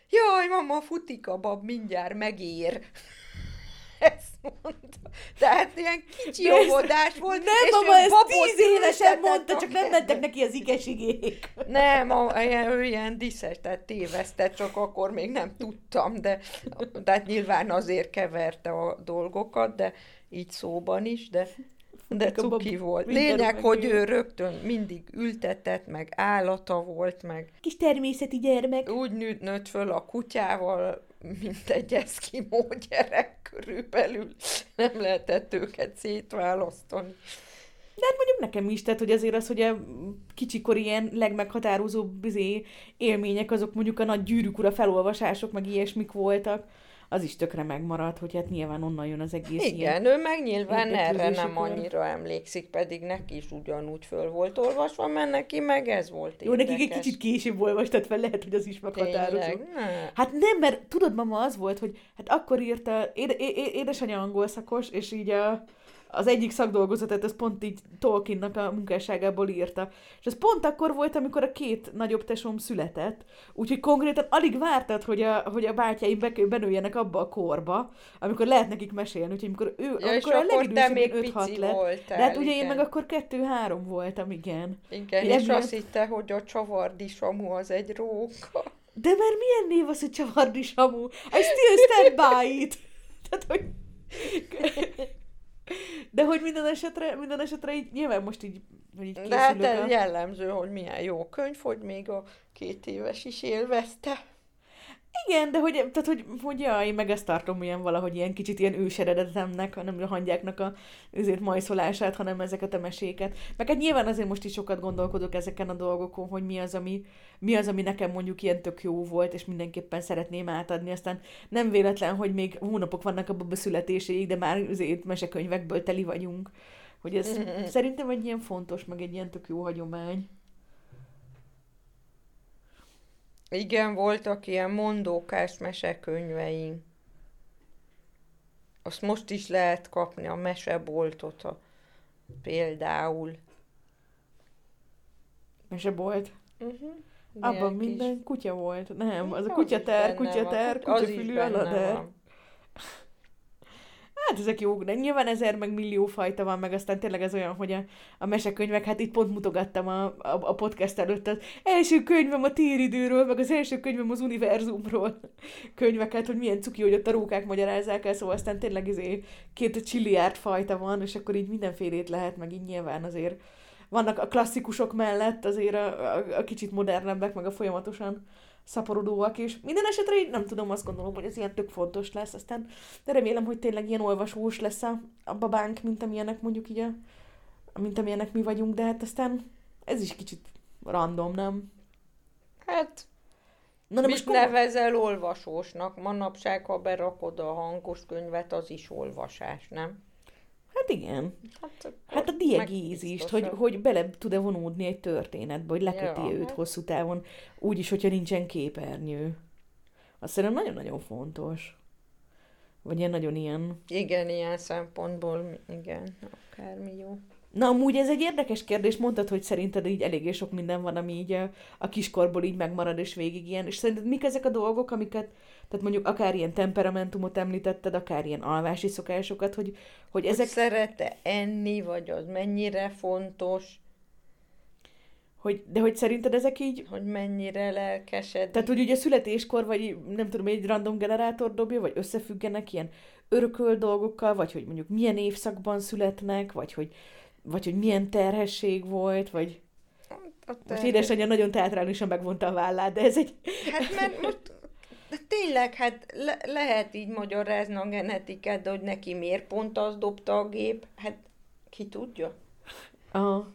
jaj, mama, futik a bab, mindjárt megér. Ezt mondta. Tehát ilyen kicsi óvodás volt. Nem, és mama, ez tíz évesen mondta, csak nem mentek neki az igesigék. Nem, a, ilyen, ő ilyen diszestet tévesztett, csak akkor még nem tudtam, de, de hát nyilván azért keverte a dolgokat, de így szóban is, de de cuki volt. Lényeg, hogy ő rögtön mindig ültetett, meg állata volt, meg... Kis természeti gyermek. Úgy nőtt, nőtt föl a kutyával, mint egy eszkimó gyerek körülbelül. Nem lehetett őket szétválasztani. De hát mondjuk nekem is, tehát hogy azért az, hogy a kicsikor ilyen legmeghatározóbb bizé élmények, azok mondjuk a nagy gyűrűk ura felolvasások, meg ilyesmik voltak az is tökre megmaradt, hogy hát nyilván onnan jön az egész Igen, ő meg nyilván erre nem annyira emlékszik, pedig neki is ugyanúgy föl volt olvasva, mert neki meg ez volt Jó, nekik egy kicsit később olvastad fel, lehet, hogy az is meghatározó. Hát nem, mert tudod, mama, az volt, hogy hát akkor írta, éde, édesanyja angol szakos, és így a, az egyik szakdolgozatát, ez pont így Tolkiennak a munkásságából írta. És ez pont akkor volt, amikor a két nagyobb tesóm született, úgyhogy konkrétan alig vártad, hogy a, hogy a bátyáim benőjenek abba a korba, amikor lehet nekik mesélni, úgyhogy amikor ő, ja, amikor a legidősebb 5-6 lett. Voltál, de hát ugye igen. én meg akkor 2-3 voltam, igen. Igen, és azt hitte, hogy a csavardi Samu az egy róka. De mert milyen név az, hogy csavardi Samu? I still stand by it! Tehát, hogy de hogy minden esetre, minden esetre így, nyilván most így, hogy így De hát ez a... jellemző, hogy milyen jó könyv, hogy még a két éves is élvezte. Igen, de hogy, tehát, hogy, hogy ja, én meg ezt tartom ilyen valahogy ilyen kicsit ilyen őseredetemnek, hanem a hangyáknak a azért majszolását, hanem ezeket a meséket. Meg hát nyilván azért most is sokat gondolkodok ezeken a dolgokon, hogy mi az, ami, mi az, ami nekem mondjuk ilyen tök jó volt, és mindenképpen szeretném átadni. Aztán nem véletlen, hogy még hónapok vannak a baba születéséig, de már azért mesekönyvekből teli vagyunk. Hogy ez szerintem egy ilyen fontos, meg egy ilyen tök jó hagyomány. Igen, voltak ilyen mondókás mesekönyveink. Azt most is lehet kapni, a meseboltot a, például. Mesebolt? Uh-huh. Abban minden kis... kutya volt. Nem, az, az a kutyater, kutyater, kutyafülű alader. Hát ezek jók, de nyilván ezer meg millió fajta van, meg aztán tényleg ez olyan, hogy a, a mesekönyvek, hát itt pont mutogattam a, a, a podcast előtt az első könyvem a téridőről, meg az első könyvem az univerzumról könyveket, hogy milyen cuki, hogy ott a rókák magyarázzák el, szóval aztán tényleg izé két csilliárd fajta van, és akkor így mindenfélét lehet, meg így nyilván azért vannak a klasszikusok mellett azért a, a, a kicsit modernebbek, meg a folyamatosan szaporodóak, és minden esetre így nem tudom, azt gondolom, hogy ez ilyen tök fontos lesz, aztán de remélem, hogy tényleg ilyen olvasós lesz a, a babánk, mint amilyenek mondjuk így a, mint amilyenek mi vagyunk, de hát aztán ez is kicsit random, nem? Hát, Na, de most nevezel olvasósnak? Manapság, ha berakod a hangos könyvet, az is olvasás, nem? Hát igen. Hát, hát a diegézist, hogy, hogy bele tud-e vonódni egy történetbe, hogy leköti ja, őt hosszú távon, úgyis, hogyha nincsen képernyő. Azt szerintem nagyon-nagyon fontos. Vagy ilyen nagyon ilyen... Igen, ilyen szempontból, igen, akármi jó. Na, amúgy ez egy érdekes kérdés, mondtad, hogy szerinted így eléggé sok minden van, ami így a, a kiskorból így megmarad, és végig ilyen. És szerinted mik ezek a dolgok, amiket, tehát mondjuk akár ilyen temperamentumot említetted, akár ilyen alvási szokásokat, hogy, hogy ezek... Hogy szerette enni, vagy az mennyire fontos. Hogy, de hogy szerinted ezek így... Hogy mennyire lelkesed. Tehát, hogy ugye születéskor, vagy nem tudom, egy random generátor dobja, vagy összefüggenek ilyen örököl dolgokkal, vagy hogy mondjuk milyen évszakban születnek, vagy hogy vagy hogy milyen terhesség volt, vagy... A most édesanyja nagyon teatrálisan megvonta a vállát, de ez egy... Hát mert most de tényleg, hát le, lehet így magyarázni a genetikát, de hogy neki miért pont az dobta a gép, hát ki tudja? Aha.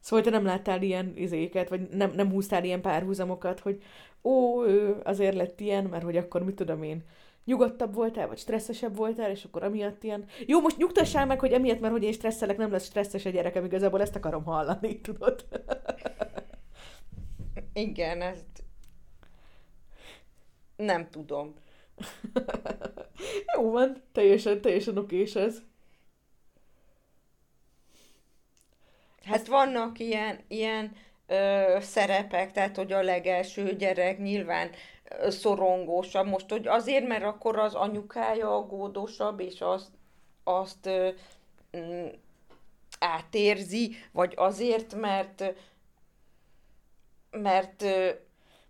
Szóval te nem láttál ilyen izéket, vagy nem, nem húztál ilyen párhuzamokat, hogy ó, ő azért lett ilyen, mert hogy akkor mit tudom én, nyugodtabb voltál, vagy stresszesebb voltál, és akkor amiatt ilyen... Jó, most nyugtassál meg, hogy emiatt, mert hogy én stresszelek, nem lesz stresszes a gyerekem, igazából ezt akarom hallani, tudod? Igen, ezt nem tudom. Jó van, teljesen, teljesen okés ez. Hát vannak ilyen, ilyen ö, szerepek, tehát hogy a legelső gyerek nyilván szorongósabb. Most, hogy azért, mert akkor az anyukája aggódósabb, és azt, azt ö, mm, átérzi, vagy azért, mert mert,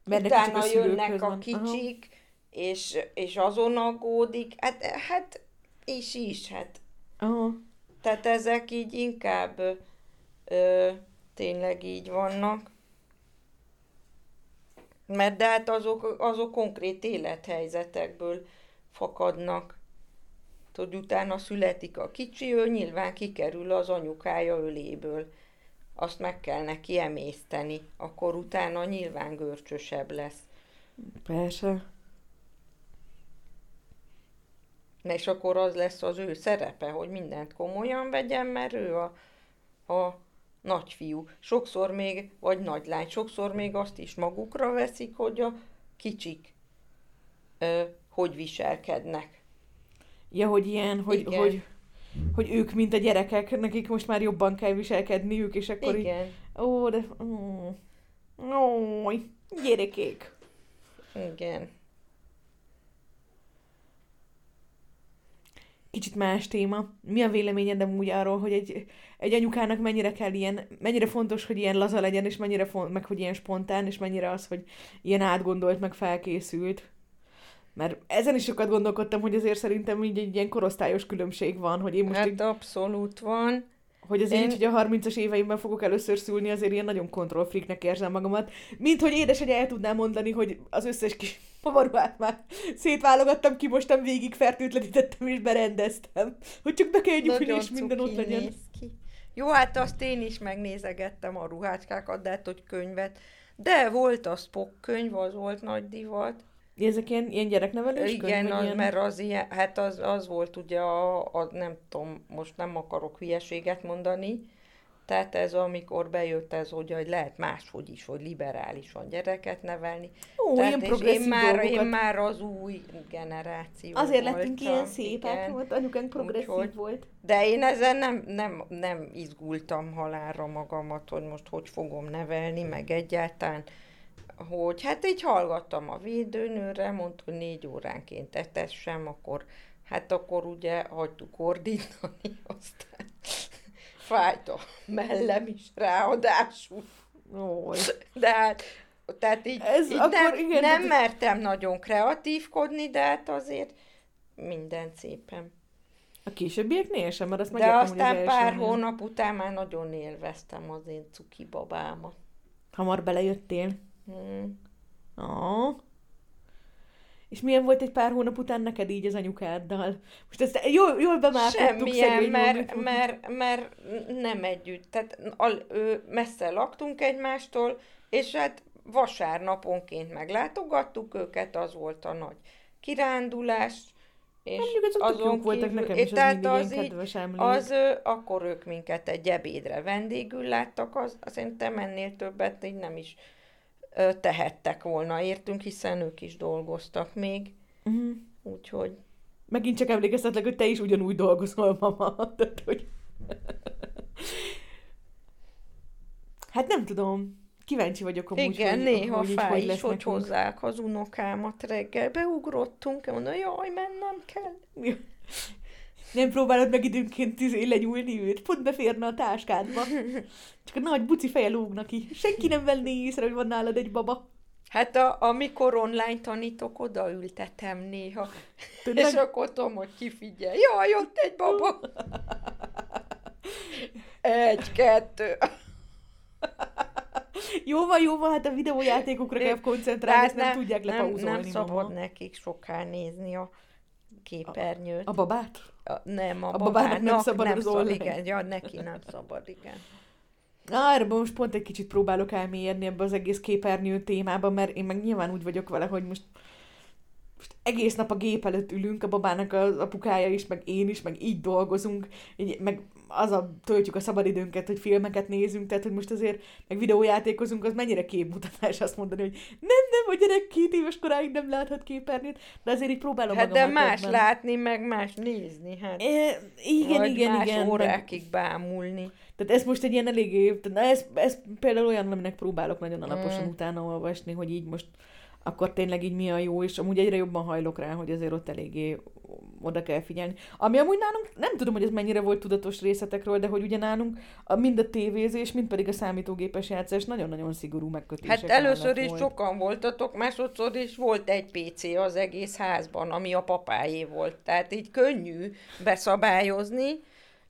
mert utána jönnek a kicsik, és, és azon aggódik. Hát, hát és is, hát. Aha. Tehát ezek így inkább ö, tényleg így vannak. Mert de hát azok, azok konkrét élethelyzetekből fakadnak. Tudod, utána születik a kicsi, ő nyilván kikerül az anyukája öléből. Azt meg kell neki emészteni, akkor utána nyilván görcsösebb lesz. Persze. És akkor az lesz az ő szerepe, hogy mindent komolyan vegyen, mert ő a, a nagyfiú. Sokszor még, vagy nagylány, sokszor még azt is magukra veszik, hogy a kicsik ö, hogy viselkednek. Ja, hogy ilyen, hogy, hogy, hogy ők, mint a gyerekek, nekik most már jobban kell viselkedniük, és akkor Igen. így... Ó, de... Ó, ó, gyerekék. Igen. kicsit más téma. Mi a véleményed úgy arról, hogy egy, egy anyukának mennyire kell ilyen, mennyire fontos, hogy ilyen laza legyen, és mennyire font, meg hogy ilyen spontán, és mennyire az, hogy ilyen átgondolt, meg felkészült. Mert ezen is sokat gondolkodtam, hogy azért szerintem így egy ilyen korosztályos különbség van, hogy én most... Hát így, abszolút van. Hogy azért én... így, hogy a 30-as éveimben fogok először szülni, azért ilyen nagyon kontrollfreaknek érzem magamat. Mint hogy édesanyja el tudná mondani, hogy az összes kis pavaruhát már szétválogattam, kimostam, végig fertőtlenítettem és berendeztem. Hogy csak bekenjük, hogy és minden ott legyen. Ki. Jó, hát azt én is megnézegettem a ruhácskákat, de hát, hogy könyvet. De volt a Spock könyv, az volt nagy divat. Ezek ilyen, ilyen gyereknevelős Igen, könyv, az, ilyen... mert az ilyen, hát az, az volt ugye a, a, nem tudom, most nem akarok hülyeséget mondani, tehát ez amikor bejött ez, hogy, hogy lehet máshogy is, hogy liberálisan gyereket nevelni. Ó, Tehát ilyen progresszív én már, dolgokat. én már az új generáció Azért voltam, lettünk ilyen szépek, volt anyukánk progresszív Úgyhogy, volt. De én ezen nem, nem, nem izgultam halálra magamat, hogy most hogy fogom nevelni, meg egyáltalán hogy hát így hallgattam a védőnőre, mondta, hogy négy óránként etessem, akkor hát akkor ugye hagytuk ordítani, aztán fájt a mellem is ráadásul. Oly. De hát, tehát így, Ez így akkor nem, igen, nem de... mertem nagyon kreatívkodni, de hát azért minden szépen. A későbbieknél sem, mert azt De aztán az pár hónap után már nagyon élveztem az én cuki babámat. Hamar belejöttél? Hmm. Oh. És milyen volt egy pár hónap után neked így az anyukáddal? Most ezt jól, jól bemártottuk Semmilyen, mert, mert, mert nem együtt. Tehát al, ő, messze laktunk egymástól, és hát vasárnaponként meglátogattuk őket, az volt a nagy kirándulás. És Mondjuk azok azon kívül, voltak nekem is, az tehát az, így, az, akkor ők minket egy ebédre vendégül láttak, az, szerintem ennél többet így nem is tehettek volna értünk, hiszen ők is dolgoztak még. Uh-huh. Úgyhogy... Megint csak emlékeztetlek, hogy te is ugyanúgy dolgozol, mama. Tehát, hogy... Hát nem tudom. Kíváncsi vagyok amúgy, Igen, hogy, néha hogy fáj is, hogy hozzák az unokámat reggel. Beugrottunk, mondom, jaj, mennem kell. Nem próbálod meg időnként tizé legyúlni őt? Pont beférne a táskádba. Csak a nagy buci feje lógnak ki. Senki nem venné észre, hogy van nálad egy baba. Hát a, amikor online tanítok, odaültetem néha. Tudod? És akkor tudom, hogy kifigyel. Jaj, ott egy baba. Egy, kettő. Jó van, jó van, hát a videójátékokra kell koncentrálni, ezt nem, nem tudják lepauzolni. Nem, nem szabad mama. nekik soká nézni a képernyőt. A, a babát? A, nem, a, a babának nem szabad nem az szabad, igen, ja, neki nem szabad, igen. Na, erre most pont egy kicsit próbálok elmélyedni ebbe az egész képernyő témába, mert én meg nyilván úgy vagyok vele, hogy most most egész nap a gép előtt ülünk, a babának az apukája is, meg én is, meg így dolgozunk, így, meg az a töltjük a szabadidőnket, hogy filmeket nézünk, tehát hogy most azért meg videójátékozunk, az mennyire képmutatás azt mondani, hogy nem, nem, a gyerek két éves koráig nem láthat képernyőt, de azért így próbálom Hát de más ebben. látni, meg más nézni, hát. E, igen, Vagy igen, más igen. órákig meg... bámulni. Tehát ez most egy ilyen eléggé, na ez, ez például olyan, aminek próbálok nagyon alaposan mm. utána olvasni, hogy így most akkor tényleg így mi a jó, és amúgy egyre jobban hajlok rá, hogy azért ott eléggé oda kell figyelni. Ami amúgy nálunk, nem tudom, hogy ez mennyire volt tudatos részletekről, de hogy ugye nálunk a, mind a tévézés, mind pedig a számítógépes játszás nagyon-nagyon szigorú megkötések Hát először is volt. sokan voltatok, másodszor is volt egy PC az egész házban, ami a papájé volt. Tehát így könnyű beszabályozni,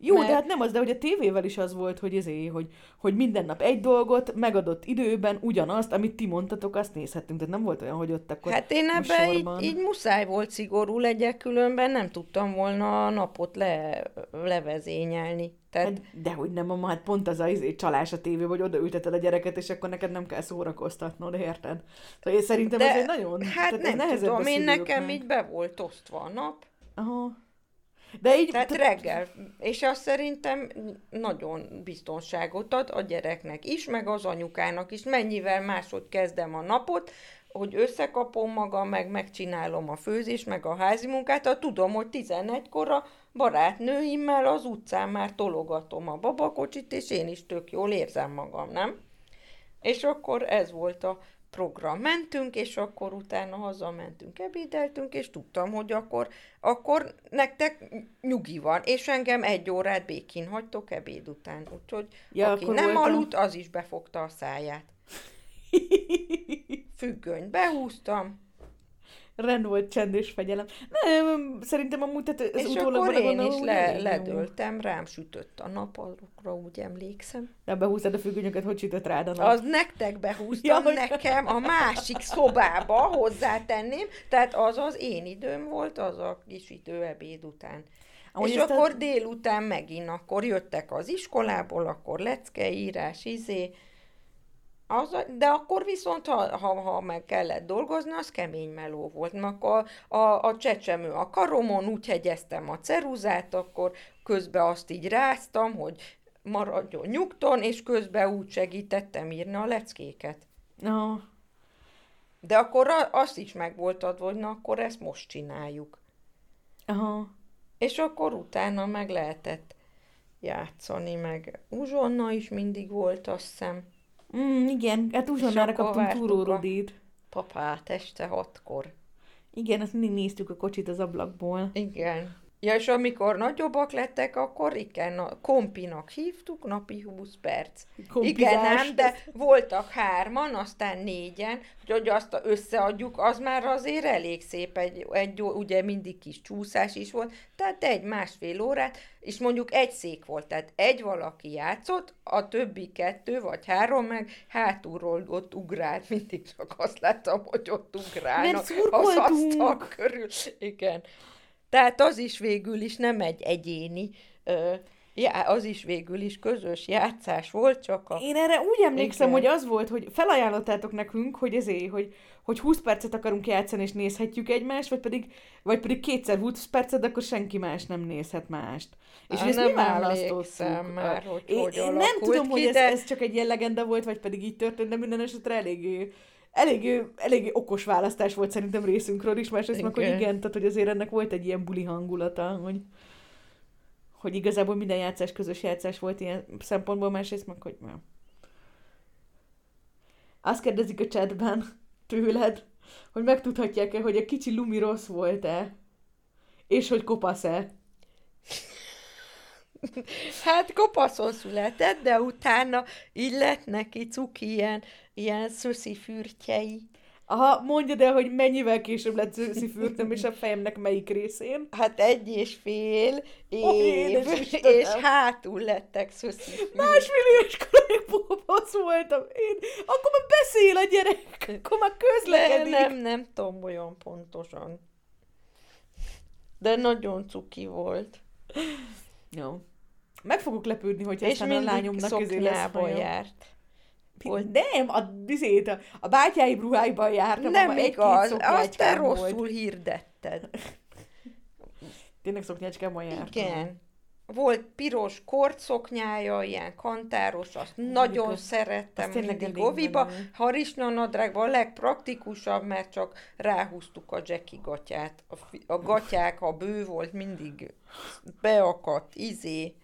jó, mert... de hát nem az, de hogy a tévével is az volt, hogy ezé, hogy, hogy minden nap egy dolgot, megadott időben ugyanazt, amit ti mondtatok, azt nézhettünk. Tehát nem volt olyan, hogy ott akkor Hát én ebben így, így, muszáj volt szigorú legyek, különben nem tudtam volna a napot le, levezényelni. Tehát... Hát, de hogy nem, hát pont az a izé, csalás a tévé, hogy odaülteted a gyereket, és akkor neked nem kell szórakoztatnod, érted? Szóval én szerintem de, ez egy nagyon... Hát nem tudom, én nekem így be volt osztva a nap. Aha. De így... Tehát reggel. És azt szerintem nagyon biztonságot ad a gyereknek is, meg az anyukának is. Mennyivel máshogy kezdem a napot, hogy összekapom magam, meg megcsinálom a főzést, meg a házi munkát, ha tudom, hogy 11-kor a barátnőimmel az utcán már tologatom a babakocsit, és én is tök jól érzem magam, nem? És akkor ez volt a program. Mentünk, és akkor utána hazamentünk, ebédeltünk, és tudtam, hogy akkor, akkor nektek nyugi van, és engem egy órát békén hagytok ebéd után. Úgyhogy ja, aki nem voltam... aludt, az is befogta a száját. Függöny behúztam, rend volt, csend és fegyelem. Nem, szerintem amúgy, tehát ez és akkor én is le, ledöltem, rám sütött a nap, arra úgy emlékszem. De behúztad a függönyöket, hogy sütött rád a nap? Az nektek behúztam, ja, nekem a másik szobába hozzátenném, tehát az az én időm volt, az a kis idő ebéd után. Ahogy és akkor a... délután megint, akkor jöttek az iskolából, akkor leckeírás, izé, az, de akkor viszont, ha, ha, ha meg kellett dolgozni, az kemény meló volt. Mert a, a, a csecsemő a karomon, úgy hegyeztem a ceruzát, akkor közben azt így ráztam, hogy maradjon nyugton, és közben úgy segítettem írni a leckéket. No. De akkor azt is meg volt adva, hogy na, akkor ezt most csináljuk. Aha. És akkor utána meg lehetett játszani, meg uzsonna is mindig volt, azt hiszem. Mm, igen, hát uzsonnára kaptunk túrórudit. Papát este hatkor. Igen, azt mindig néztük a kocsit az ablakból. Igen. Ja, és amikor nagyobbak lettek, akkor igen, a kompinak hívtuk, napi 20 perc. Kompizás. Igen, nem, de voltak hárman, aztán négyen, hogy azt összeadjuk, az már azért elég szép, egy, egy ugye mindig kis csúszás is volt, tehát egy másfél órát, és mondjuk egy szék volt, tehát egy valaki játszott, a többi kettő vagy három meg hátulról ott ugrált, mindig csak azt láttam, hogy ott ugrálnak az asztal körül. Igen. Tehát az is végül is nem egy egyéni, ö, já, az is végül is közös játszás volt, csak a... Én erre úgy emlékszem, Igen. hogy az volt, hogy felajánlottátok nekünk, hogy ezért, hogy, hogy 20 percet akarunk játszani, és nézhetjük egymást, vagy pedig, vagy pedig kétszer 20 percet, akkor senki más nem nézhet mást. És ezt mi választottuk? már, hogy én, hogy én nem tudom, ki, hogy ez, de... ez csak egy ilyen legenda volt, vagy pedig így történt, de minden esetre eléggé eléggé, eléggé okos választás volt szerintem részünkről is, másrészt meg, hogy igen, tehát hogy azért ennek volt egy ilyen buli hangulata, hogy, hogy igazából minden játszás közös játszás volt ilyen szempontból, másrészt meg, hogy nem. Azt kérdezik a chatben tőled, hogy megtudhatják-e, hogy a kicsi Lumi rossz volt-e, és hogy kopasz-e. Hát kopaszon született, de utána így lett neki cuki ilyen, ilyen szöszi fürtjei. Aha, mondjad el, hogy mennyivel később lett szöszi fürtöm, és a fejemnek melyik részén? Hát egy és fél év, oh, és hátul lettek szöszi Másfél éves koráig kopasz voltam. Én, akkor már beszél a gyerek, akkor már közlekedik. Nem, nem, nem tudom olyan pontosan. De nagyon cuki volt. Jó. Meg fogok lepődni, hogy és aztán a lányomnak közé lesz járt. Volt. Nem, a, bizét, a, a bátyái ruháiban jártam. Nem igaz, azt te rosszul volt. hirdetted. Tényleg szoknyácskában jártam. Igen. Volt piros kortszoknyája, ilyen kantáros, azt Hú, nagyon szerettem az mindig oviba. Harisnya nadrágban a legpraktikusabb, mert csak ráhúztuk a Jackie gatyát. A, a gatyák, ha bő volt, mindig beakadt, izé.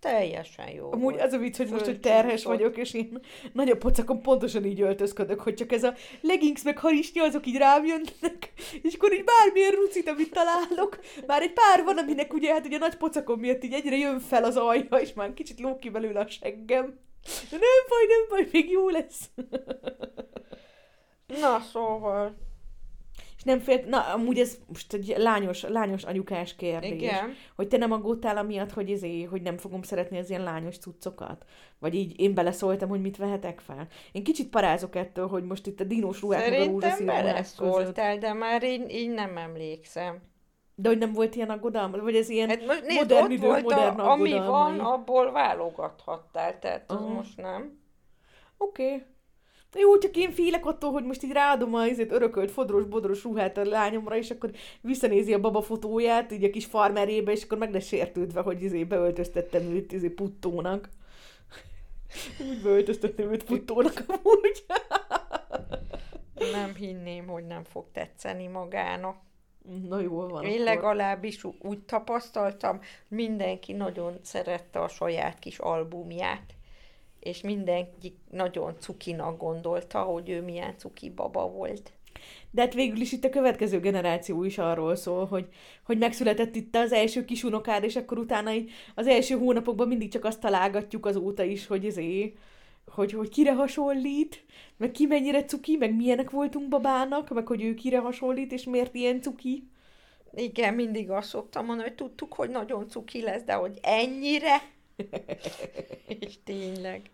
Teljesen jó. Amúgy volt. az a vicc, hogy most, hogy terhes vagyok, és én nagyobb pocakon pontosan így öltözködök, hogy csak ez a leggings meg harisnya, azok így rám jönnek, és akkor így bármilyen rucit, amit találok. Már egy pár van, aminek ugye hát ugye nagy pocakon miatt így egyre jön fel az alja, és már kicsit lók ki belőle a seggem. Nem baj, nem baj, még jó lesz. Na, szóval nem félt, na amúgy ez most egy lányos, lányos anyukás kérdés. Igen. Hogy te nem aggódtál amiatt, hogy, ezé, hogy nem fogom szeretni az ilyen lányos cuccokat? Vagy így én beleszóltam, hogy mit vehetek fel? Én kicsit parázok ettől, hogy most itt a dinós ruhák Szerintem beleszóltál, de már én így nem emlékszem. De hogy nem volt ilyen aggodalma? Vagy ez ilyen hát most nézd, modern idő, volt modern a, Ami van, abból válogathattál, tehát az uh. most nem. Oké. Okay. Jó, csak én félek attól, hogy most így ráadom a izét, örökölt fodros-bodros ruhát a lányomra, és akkor visszanézi a baba fotóját, így a kis farmerébe, és akkor meg lesz sértődve, hogy izé beöltöztettem őt izé puttónak. Úgy beöltöztettem őt puttónak amúgy. nem hinném, hogy nem fog tetszeni magának. Na jól van. Én akkor. legalábbis úgy tapasztaltam, mindenki nagyon szerette a saját kis albumját és mindenki nagyon cukinak gondolta, hogy ő milyen cuki baba volt. De hát végül is itt a következő generáció is arról szól, hogy, hogy megszületett itt az első kis unokád, és akkor utána az első hónapokban mindig csak azt találgatjuk azóta is, hogy ezé, hogy, hogy kire hasonlít, meg ki mennyire cuki, meg milyenek voltunk babának, meg hogy ő kire hasonlít, és miért ilyen cuki. Igen, mindig azt szoktam mondani, hogy tudtuk, hogy nagyon cuki lesz, de hogy ennyire és tényleg.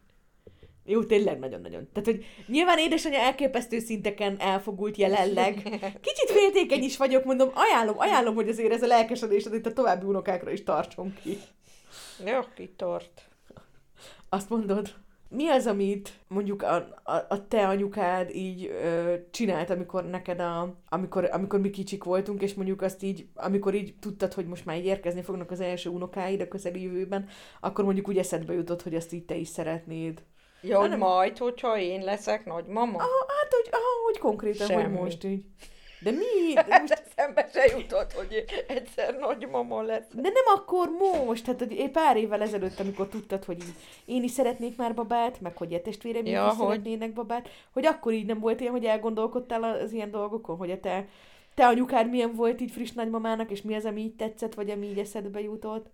Jó, tényleg nagyon-nagyon. Tehát, hogy nyilván édesanyja elképesztő szinteken elfogult jelenleg. Kicsit féltékeny is vagyok, mondom, ajánlom, ajánlom, hogy azért ez a lelkesedésed itt a további unokákra is tartson ki. Jó, kitart. Azt mondod? Mi az, amit mondjuk a, a, a te anyukád így ö, csinált, amikor neked a, amikor, amikor mi kicsik voltunk, és mondjuk azt így, amikor így tudtad, hogy most már így érkezni fognak az első unokáid a közeli jövőben, akkor mondjuk úgy eszedbe jutott, hogy azt így te is szeretnéd. Ja, hogy majd, hogyha én leszek nagymama? Aha, hát, hogy, aha, hogy konkrétan, Semmi. hogy most így. De mi? De most... Eszembe se jutott, hogy egyszer nagymama lesz. De nem akkor most, hát egy pár évvel ezelőtt, amikor tudtad, hogy így, én is szeretnék már babát, meg hogy a testvérem ja, is hogy... szeretnének babát, hogy akkor így nem volt ilyen, hogy elgondolkodtál az ilyen dolgokon, hogy a te, te anyukád milyen volt így friss nagymamának, és mi az, ami így tetszett, vagy ami így eszedbe jutott?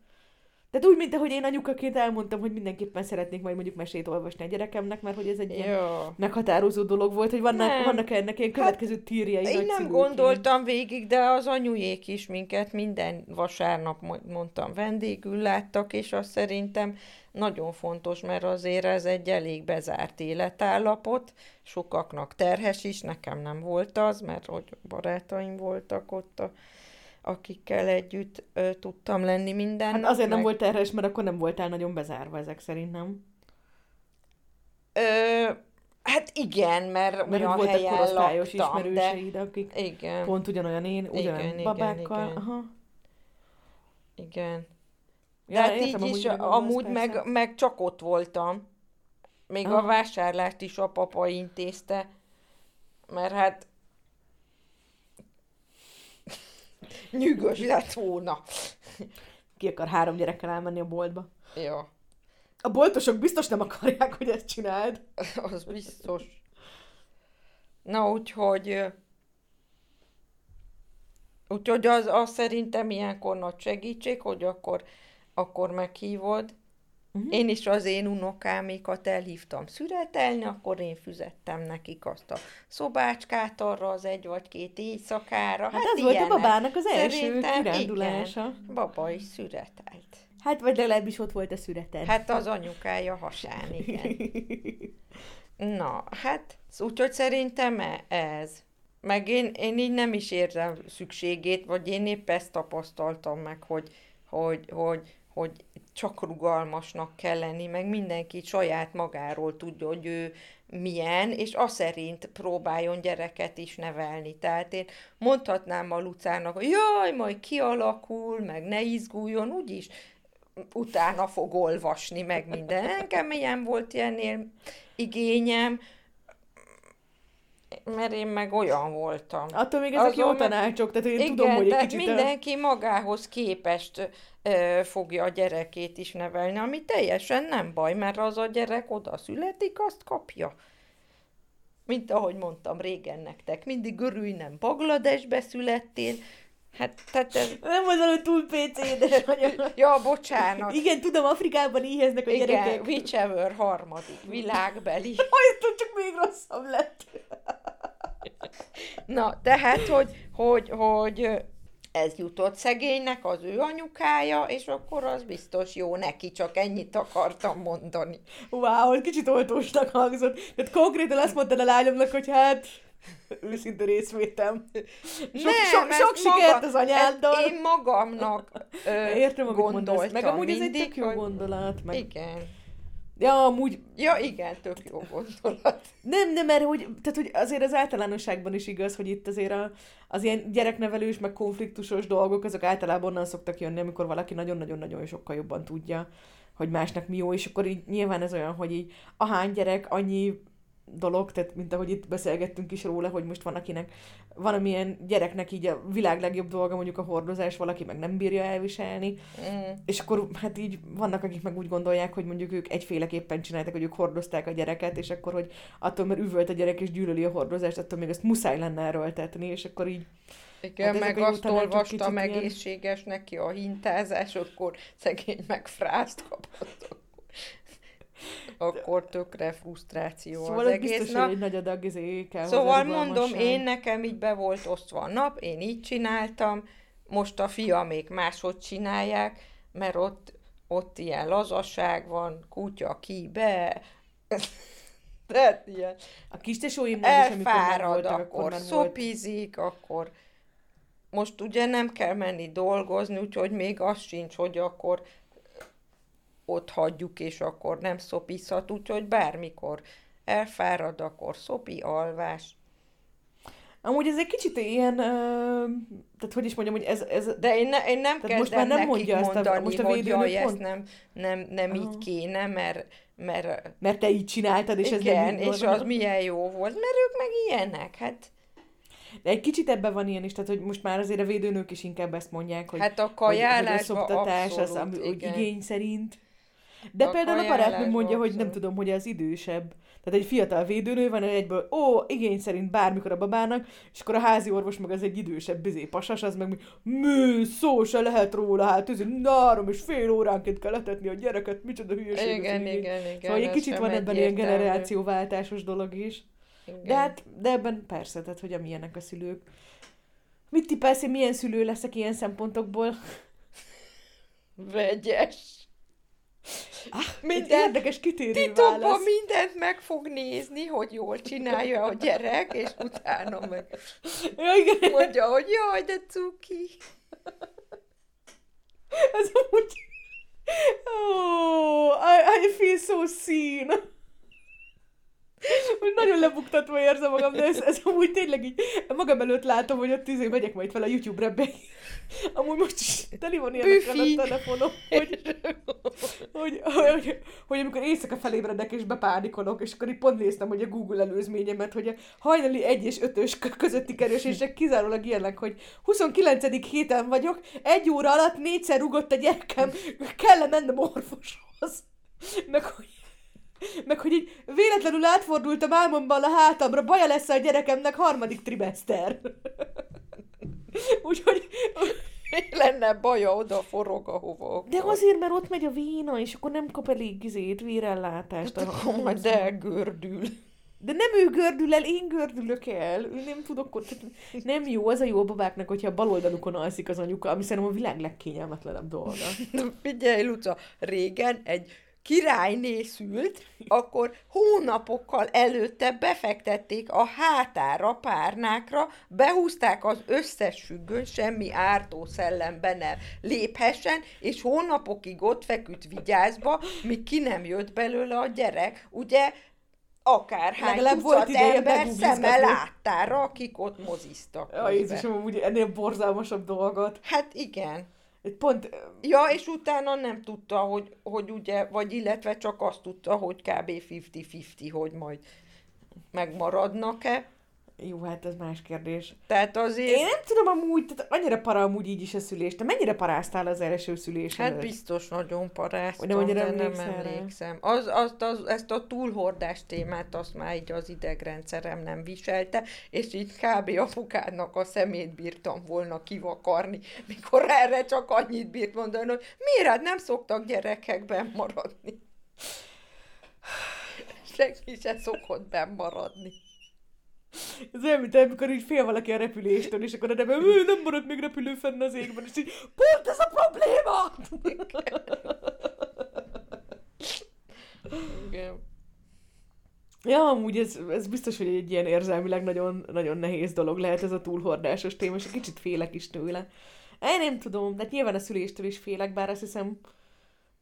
Tehát úgy, mint ahogy én anyukaként elmondtam, hogy mindenképpen szeretnék majd mondjuk mesét olvasni a gyerekemnek, mert hogy ez egy ilyen meghatározó dolog volt, hogy vannak, vannak ennek ilyen hát, következő hát, tírjai. Én nem gondoltam végig, de az anyujék is minket minden vasárnap mondtam vendégül láttak, és azt szerintem nagyon fontos, mert azért ez egy elég bezárt életállapot, sokaknak terhes is, nekem nem volt az, mert hogy barátaim voltak ott a akikkel együtt ö, tudtam lenni minden Hát azért meg... nem volt terhes, mert akkor nem voltál nagyon bezárva ezek szerint, nem? Ö, hát igen, mert, mert olyan voltak helyen korosztályos laktam, ismerőseid, de... akik igen. pont ugyanolyan én, ugyanolyan igen, babákkal. Igen, Aha. Igen. De ja, hát értem, így is, amúgy meg, meg csak ott voltam. Még Aha. a vásárlást is a papa intézte, mert hát nyűgös lett volna. ki akar három gyerekkel elmenni a boltba. Ja. A boltosok biztos nem akarják, hogy ezt csináld. Az biztos. Na, úgyhogy... Úgyhogy az, az szerintem ilyenkor nagy segítség, hogy akkor, akkor meghívod. Uh-huh. Én is az én unokámékat elhívtam szüretelni, akkor én füzettem nekik azt a szobácskát arra az egy vagy két éjszakára. Hát, hát ez ilyenek. volt a babának az első Szerintem, kirándulása. Igen, baba is szüretelt. Hát, vagy legalábbis ott volt a szüretel. Hát az anyukája hasán, igen. Na, hát, úgyhogy szerintem e- ez. Meg én, én így nem is érzem szükségét, vagy én épp ezt tapasztaltam meg, hogy, hogy, hogy, hogy csak rugalmasnak kell lenni, meg mindenki saját magáról tudja, hogy ő milyen, és az szerint próbáljon gyereket is nevelni. Tehát én mondhatnám a Lucának, hogy jaj, majd kialakul, meg ne izguljon, úgyis utána fog olvasni, meg minden. Engem ilyen volt ilyen igényem, mert én meg olyan voltam. Attól még ezek Azon jó tanácsok, tehát én igen, tudom, hogy egy kicsit... mindenki magához képest ö, fogja a gyerekét is nevelni, ami teljesen nem baj, mert az a gyerek oda születik, azt kapja. Mint ahogy mondtam régen nektek, mindig örülj, nem Bangladesbe születtél, Hát, tehát ez... Nem volt valami túl PC-des ja, bocsánat. Igen, tudom, Afrikában éheznek a Igen, gyerekek. whichever harmadik világbeli. Jaj, csak még rosszabb lett. Na, tehát, hogy, hogy, hogy ez jutott szegénynek az ő anyukája, és akkor az biztos jó neki, csak ennyit akartam mondani. Wow, kicsit oltósnak hangzott. Tehát konkrétan azt mondtad a lányomnak, hogy hát őszinte részvétem. Sok, Nem, sok, sok sikert maga, az anyáddal. Én magamnak ö, Értem, gondoltam Meg amúgy ez egy tök jó gondolat. Meg... Igen. Ja, amúgy... Ja, igen, tök jó gondolat. Nem, nem, mert hogy, tehát, hogy azért az általánosságban is igaz, hogy itt azért a, az ilyen gyereknevelős, meg konfliktusos dolgok, azok általában onnan szoktak jönni, amikor valaki nagyon-nagyon-nagyon sokkal jobban tudja, hogy másnak mi jó, és akkor így nyilván ez olyan, hogy így ahány gyerek, annyi dolog, tehát mint ahogy itt beszélgettünk is róla, hogy most van akinek, van amilyen gyereknek így a világ legjobb dolga mondjuk a hordozás, valaki meg nem bírja elviselni, mm. és akkor hát így vannak, akik meg úgy gondolják, hogy mondjuk ők egyféleképpen csináltak, hogy ők hordozták a gyereket, és akkor, hogy attól, mert üvölt a gyerek és gyűlöli a hordozást, attól még ezt muszáj lenne erőltetni, és akkor így igen, hát meg azt olvastam egészséges ilyen... neki a hintázás, akkor szegény meg frászt kapott akkor tökre frusztráció szóval az egész biztos, nap. egy nagy adag izé kell Szóval mondom, én nekem így be volt osztva a nap, én így csináltam, most a fia még máshogy csinálják, mert ott, ott ilyen lazaság van, kutya ki, be, tehát ilyen. A kis tesóim elfárad, akkor, akkor szopizik, volt. akkor most ugye nem kell menni dolgozni, úgyhogy még az sincs, hogy akkor ott hagyjuk, és akkor nem szopizhat, úgyhogy bármikor elfárad, akkor szopi, alvás. Amúgy ez egy kicsit ilyen, tehát hogy is mondjam, hogy ez... ez De én, ne, én nem kezdem most már nem mondja mondani, azt a, most a hogy jaj, ezt nem, nem, nem így kéne, mert, mert... Mert te így csináltad, és igen, ez nem és az milyen jó volt, mert ők meg ilyenek, hát... De egy kicsit ebben van ilyen is, tehát hogy most már azért a védőnők is inkább ezt mondják, hogy, hát a hogy, hogy a szoptatás abszolút, az, ami, hogy igény szerint. De a például a barátnőm mondja, hogy nem tudom, hogy az idősebb. Tehát egy fiatal védőnő van, egyből, ó, igény szerint bármikor a babának, és akkor a házi orvos meg az egy idősebb bizé pasas, az meg mű, szó se lehet róla, hát ez nárom, és fél óránként kell letetni a gyereket, micsoda hülyeség. Igen, igen, igen, igen. Szóval egy kicsit van ebben ilyen generációváltásos dolog is. Igen. De hát, de ebben persze, tehát hogy amilyenek a szülők. Mit tippelsz, hogy milyen szülő leszek ilyen szempontokból? Vegyes. Ah, minden érdekes kitérő Titokban válasz. mindent meg fog nézni, hogy jól csinálja a gyerek, és utána meg ja, igen. mondja, hogy jaj, de cuki. Ez amúgy... Oh, I, I feel so seen. Nagyon nagyon lebuktatva érzem magam, de ez, ez amúgy tényleg így magam előtt látom, hogy ott izé megyek majd fel a YouTube-re be. Amúgy most is teli van ilyenekre a telefonom, hogy, hogy, hogy, hogy, amikor éjszaka felébredek és bepánikolok, és akkor így pont néztem, hogy a Google előzményemet, hogy a hajnali 1 és 5-ös közötti keresések kizárólag ilyenek, hogy 29. héten vagyok, egy óra alatt négyszer rugott a gyerekem, kell mennem orvoshoz. Meg hogy meg hogy így véletlenül átfordultam álmomban a hátamra, baja lesz a gyerekemnek harmadik trimester. Úgyhogy... Lenne baja, oda forog, ahova De azért, mert ott megy a vína, és akkor nem kap elég izét, vérellátást. Hát akkor majd elgördül. De nem ő gördül el, én gördülök el. Ő nem tudok. Nem jó, az a jó a babáknak, hogyha a bal oldalukon alszik az anyuka, ami szerintem a világ legkényelmetlenebb dolga. Figyelj, Luca, régen egy királyné szült, akkor hónapokkal előtte befektették a hátára, párnákra, behúzták az összes függöny, semmi ártó szellem benne léphessen, és hónapokig ott feküdt vigyázba, míg ki nem jött belőle a gyerek. Ugye akárhány Legalább volt ember szeme láttára, akik ott moziztak. Ja, Jézusom, úgy ennél borzalmasabb dolgot. Hát igen. Pont... Ja, és utána nem tudta, hogy, hogy ugye, vagy illetve csak azt tudta, hogy kb. 50-50, hogy majd megmaradnak-e. Jó, hát ez más kérdés. Tehát azért... Én nem tudom amúgy, tehát annyira para amúgy így is a szülés. Te mennyire paráztál az első szülés Hát biztos nagyon paráztam, nem, de nem emlékszem. Az, az, az, ezt a túlhordás témát azt már így az idegrendszerem nem viselte, és így kb. apukádnak a szemét bírtam volna kivakarni, mikor erre csak annyit bírt mondani, hogy miért hát nem szoktak gyerekekben maradni. Senki se szokott benn maradni. Ez olyan, mint amikor így fél valaki a repüléstől, és akkor a neve, nem marad még repülő fenn az égben, és így, pont ez a probléma! Igen. Ja, amúgy ez, ez biztos, hogy egy ilyen érzelmileg nagyon, nagyon nehéz dolog lehet ez a túlhordásos téma, és egy kicsit félek is tőle. Én nem tudom, de hát nyilván a szüléstől is félek, bár azt hiszem,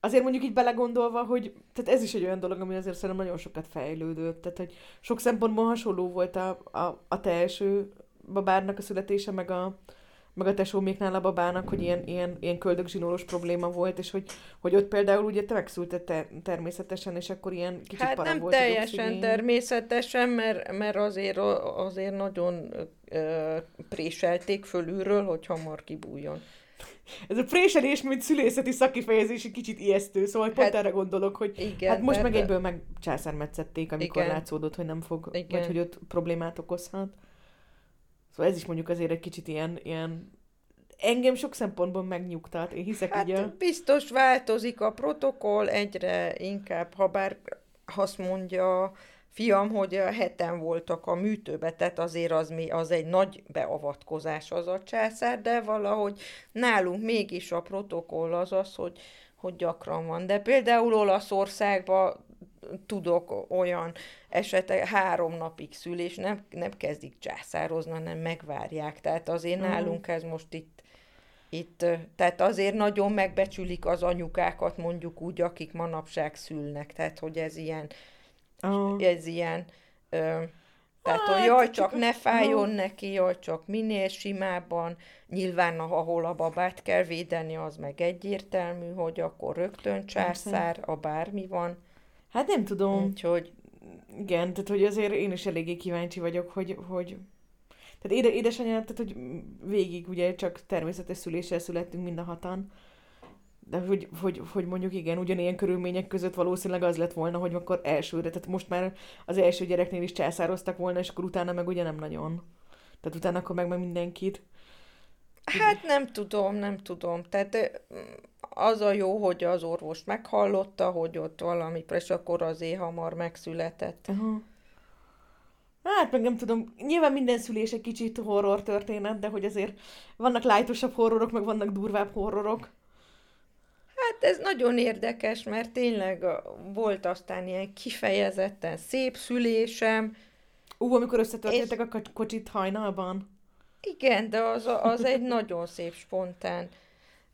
azért mondjuk így belegondolva, hogy tehát ez is egy olyan dolog, ami azért szerintem nagyon sokat fejlődött, tehát hogy sok szempontból hasonló volt a, a, a te első babárnak a születése, meg a, meg a tesóméknál a babának, hogy ilyen, ilyen, ilyen köldögzsinóros probléma volt, és hogy, hogy ott például ugye te megszülted ter- természetesen, és akkor ilyen kicsit hát para nem volt teljesen természetesen, mert, mert azért, azért nagyon ö, préselték fölülről, hogy hamar kibújjon. Ez a préselés, mint szülészeti szakifejezés, egy kicsit ijesztő, szóval pont hát, erre gondolok, hogy igen, hát most meg egyből meg császármetszették, amikor igen. látszódott, hogy nem fog, igen. vagy hogy ott problémát okozhat. Szóval ez is mondjuk azért egy kicsit ilyen, ilyen engem sok szempontból megnyugtat. Én hiszek hát ugye... biztos változik a protokoll egyre inkább, ha bár azt mondja fiam, hogy heten voltak a műtőbe, tehát azért az, az egy nagy beavatkozás az a császár, de valahogy nálunk mégis a protokoll az az, hogy, hogy gyakran van. De például Olaszországban tudok olyan esetek, három napig szülés, nem, nem kezdik császározni, hanem megvárják. Tehát azért uh-huh. nálunk ez most itt, itt, tehát azért nagyon megbecsülik az anyukákat, mondjuk úgy, akik manapság szülnek. Tehát, hogy ez ilyen, uh. ez ilyen, ö, tehát, hogy jaj, csak ne fájjon neki, jaj, csak minél simábban. Nyilván, ahol a babát kell védeni, az meg egyértelmű, hogy akkor rögtön császár, a bármi van. Hát nem tudom. Úgyhogy... Igen, tehát hogy azért én is eléggé kíváncsi vagyok, hogy, hogy tehát éde, édesanyja, tehát hogy végig ugye csak természetes szüléssel születtünk mind a hatan, de hogy, hogy, hogy mondjuk igen, ugyanilyen körülmények között valószínűleg az lett volna, hogy akkor elsőre, tehát most már az első gyereknél is császároztak volna, és akkor utána meg ugye nem nagyon. Tehát utána akkor meg, meg mindenkit. Hát nem tudom, nem tudom. Tehát az a jó, hogy az orvos meghallotta, hogy ott valami, és akkor azért hamar megszületett. Uh-huh. Hát meg nem tudom, nyilván minden szülés egy kicsit horror történet, de hogy azért vannak lájtosabb horrorok, meg vannak durvább horrorok. Hát ez nagyon érdekes, mert tényleg volt aztán ilyen kifejezetten szép szülésem. Ú, amikor összetörtétek és... a kocsit hajnalban. Igen, de az, az egy nagyon szép, spontán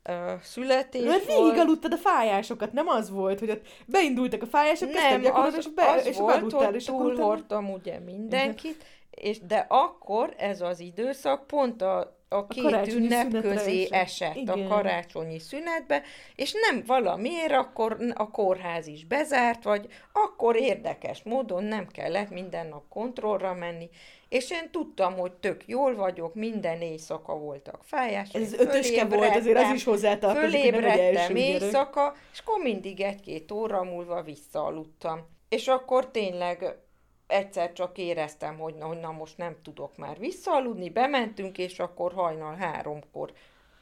uh, születés Mert végig aludtad a fájásokat, nem az volt, hogy ott beindultak a fájások, nem, az, és, be, az és volt, aludtál, hogy és túlhordtam ugye mindenkit, és de akkor ez az időszak pont a, a két a ünnep közé esett Igen. a karácsonyi szünetbe, és nem valamiért akkor a kórház is bezárt, vagy akkor érdekes módon nem kellett minden nap kontrollra menni, és én tudtam, hogy tök jól vagyok, minden éjszaka voltak fájás. Ez ötöske volt, azért az is hozzátartozik, Fölébredtem éjszaka, és akkor mindig egy-két óra múlva visszaaludtam. És akkor tényleg egyszer csak éreztem, hogy na, hogy na most nem tudok már visszaaludni, bementünk, és akkor hajnal háromkor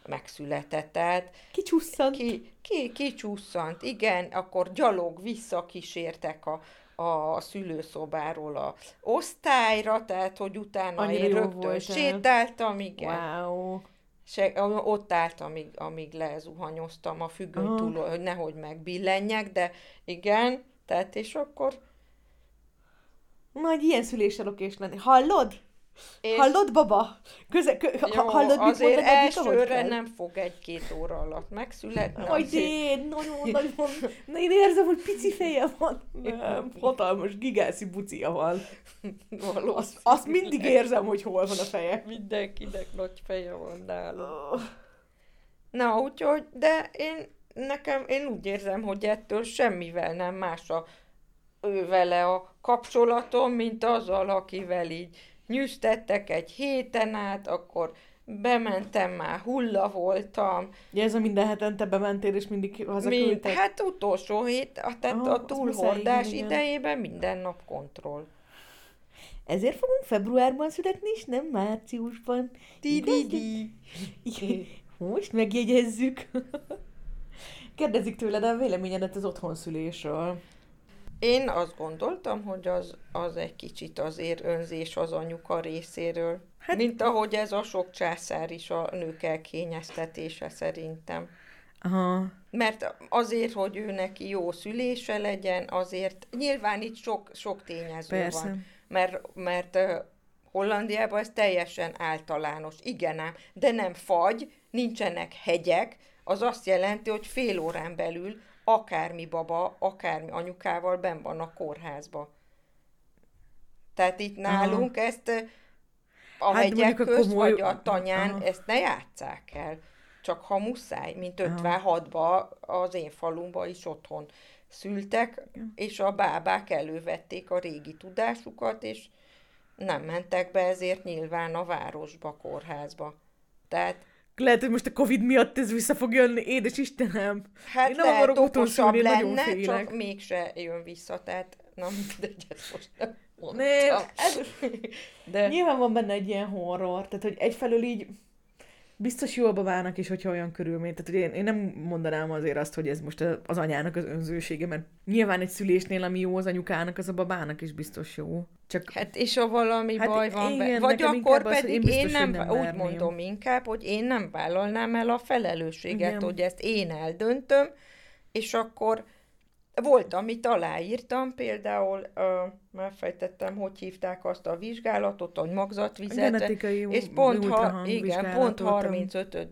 megszületett. Tehát kicsusszant. Ki, ki, kicsusszant, igen, akkor gyalog visszakísértek a, a szülőszobáról a osztályra, tehát hogy utána Annyira én rögtön volt, sétáltam, igen. Wow. Se, ott állt, amíg, amíg lezuhanyoztam a függöny túl, hogy nehogy megbillenjek, de igen, tehát és akkor nagy ilyen szüléssel okés lenni. Hallod? És... Hallod, baba? Köze, kö, Jó, hallod, mit azért mondod, elsőre nem fog egy-két óra alatt megszületni. Aj, én nagyon, nagyon, na én érzem, hogy pici feje van. Nem, hatalmas, gigászi bucia van. Azt, azt mindig érzem, hogy hol van a feje. Mindenkinek nagy feje van nálam. Oh. Na, úgyhogy, de én, nekem, én úgy érzem, hogy ettől semmivel nem más a ő vele a kapcsolatom, mint azzal, akivel így nyűztettek egy héten át, akkor bementem már, hulla voltam. Ja, ez a minden hetente bementél, és mindig hazaküldtek? Mind, hát utolsó hét, tehát Aha, a túlhordás idejében minden nap kontroll. Ezért fogunk februárban születni, és nem márciusban. Di-di-di. Most megjegyezzük. Kérdezik tőled a véleményedet az otthonszülésről. Én azt gondoltam, hogy az, az egy kicsit azért önzés az anyuka részéről. Hát, mint ahogy ez a sok császár is a nők elkényeztetése szerintem. Aha. Mert azért, hogy ő neki jó szülése legyen, azért nyilván itt sok, sok tényező Persze. van. Mert, mert Hollandiában ez teljesen általános. Igen ám, de nem fagy, nincsenek hegyek, az azt jelenti, hogy fél órán belül akármi baba, akármi anyukával ben van a kórházba. Tehát itt nálunk Aha. ezt a hát hegyek közt, komoly... vagy a tanyán, Aha. ezt ne játsszák el. Csak ha muszáj, mint 56-ba az én falumba is otthon szültek, és a bábák elővették a régi tudásukat, és nem mentek be ezért nyilván a városba, kórházba. Tehát lehet, hogy most a Covid miatt ez vissza fog jönni, édes Istenem. Hát én nem lehet, akarok okosabb lenne, csak mégse jön vissza, tehát na mindegy, ezt most nem mondtam. Nem, ez, de... Nyilván van benne egy ilyen horror, tehát hogy egyfelől így biztos jól válnak is, hogyha olyan körülmény. Tehát hogy én, én nem mondanám azért azt, hogy ez most az anyának az önzősége, mert nyilván egy szülésnél, ami jó az anyukának, az a babának is biztos jó. Csak... Hát és ha valami hát baj van igen, be, vagy akkor pedig az, én, biztos, én nem, nem úgy mondom inkább, hogy én nem vállalnám el a felelősséget, igen. hogy ezt én eldöntöm, és akkor volt, amit aláírtam, például, uh, megfejtettem, hogy hívták azt a vizsgálatot, a magzatvizet, és pont, ha, igen, pont 35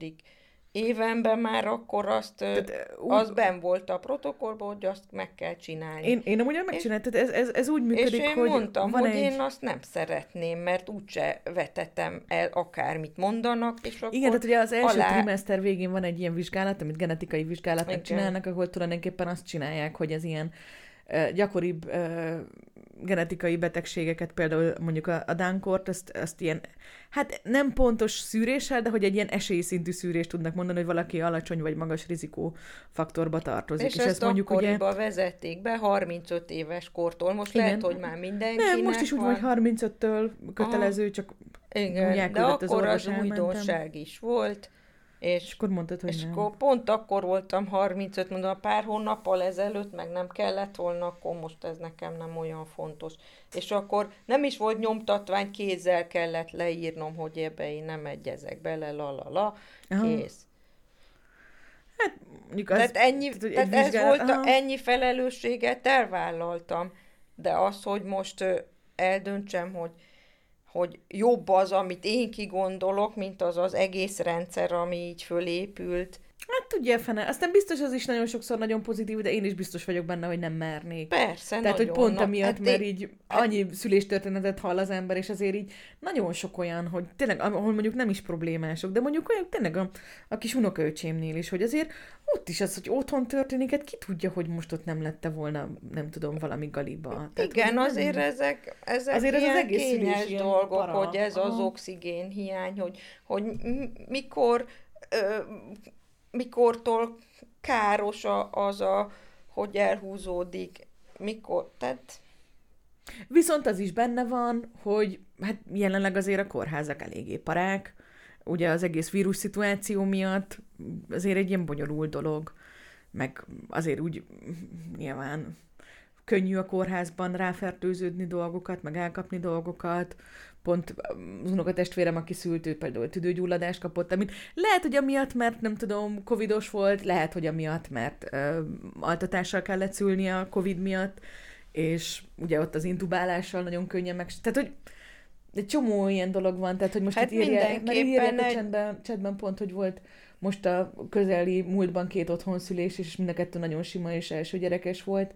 évenben már akkor azt, Tehát, úgy, az ben volt a protokollban, hogy azt meg kell csinálni. Én, én amúgy megcsináltam, tehát ez, ez, ez úgy működik, és én hogy mondtam, hogy egy... én azt nem szeretném, mert úgyse vetetem el akármit mondanak, és akkor Igen, tehát ugye az első alá... trimester végén van egy ilyen vizsgálat, amit genetikai vizsgálatnak csinálnak, ahol tulajdonképpen azt csinálják, hogy ez ilyen gyakoribb genetikai betegségeket, például mondjuk a, a dánkort, azt, azt ilyen, hát nem pontos szűréssel, de hogy egy ilyen esélyszintű szűrést tudnak mondani, hogy valaki alacsony vagy magas rizikó faktorba tartozik. És, és ezt, ezt mondjuk ugye... vezették be 35 éves kortól, most Igen. lehet, hogy már mindenkinek Nem, most is úgy van, hogy 35-től kötelező, Aha. csak Igen, de akkor az, az újdonság is volt és, és akkor mondtad, hogy és nem. akkor pont akkor voltam 35, mondom, pár hónappal ezelőtt, meg nem kellett volna, akkor most ez nekem nem olyan fontos. És akkor nem is volt nyomtatvány, kézzel kellett leírnom, hogy ebbe én nem egyezek bele, la la la, kész. Hát, az, tehát ennyi, tehát, tehát ez volt, a, ennyi felelősséget elvállaltam. De az, hogy most eldöntsem, hogy hogy jobb az, amit én kigondolok, mint az az egész rendszer, ami így fölépült. Hát tudja fene. Aztán biztos az is nagyon sokszor nagyon pozitív, de én is biztos vagyok benne, hogy nem mernék. Persze, Tehát, nagyon, hogy pont na, emiatt, hát mert így annyi szüléstörténetet hall az ember, és azért így nagyon sok olyan, hogy tényleg, ahol mondjuk nem is problémások, de mondjuk olyan tényleg a, a kis unokaöcsémnél is, hogy azért ott is az, hogy otthon történik, hát ki tudja, hogy most ott nem lette volna, nem tudom, valami galiba. Tehát, Igen, hogy nem- azért ezek, ezek Azért ez az ilyen egész kényes ilyen dolgok, para. hogy ez az Aha. oxigén hiány, hogy, hogy mikor, ö, mikortól káros a, az a, hogy elhúzódik, mikor, tehát Viszont az is benne van, hogy hát jelenleg azért a kórházak eléggé parák, ugye az egész vírus szituáció miatt azért egy ilyen bonyolult dolog, meg azért úgy nyilván könnyű a kórházban ráfertőződni dolgokat, meg elkapni dolgokat. Pont az unokatestvérem, aki szült, ő például tüdőgyulladást kapott, amit lehet, hogy amiatt, mert nem tudom, covidos volt, lehet, hogy amiatt, mert ö, altatással kellett szülni a covid miatt, és ugye ott az intubálással nagyon könnyen meg... Tehát, hogy egy csomó ilyen dolog van, tehát, hogy most Hát itt írják, mert írják a egy- chatben, chatben pont, hogy volt most a közeli múltban két otthonszülés, és mind a kettő nagyon sima és első gyerekes volt.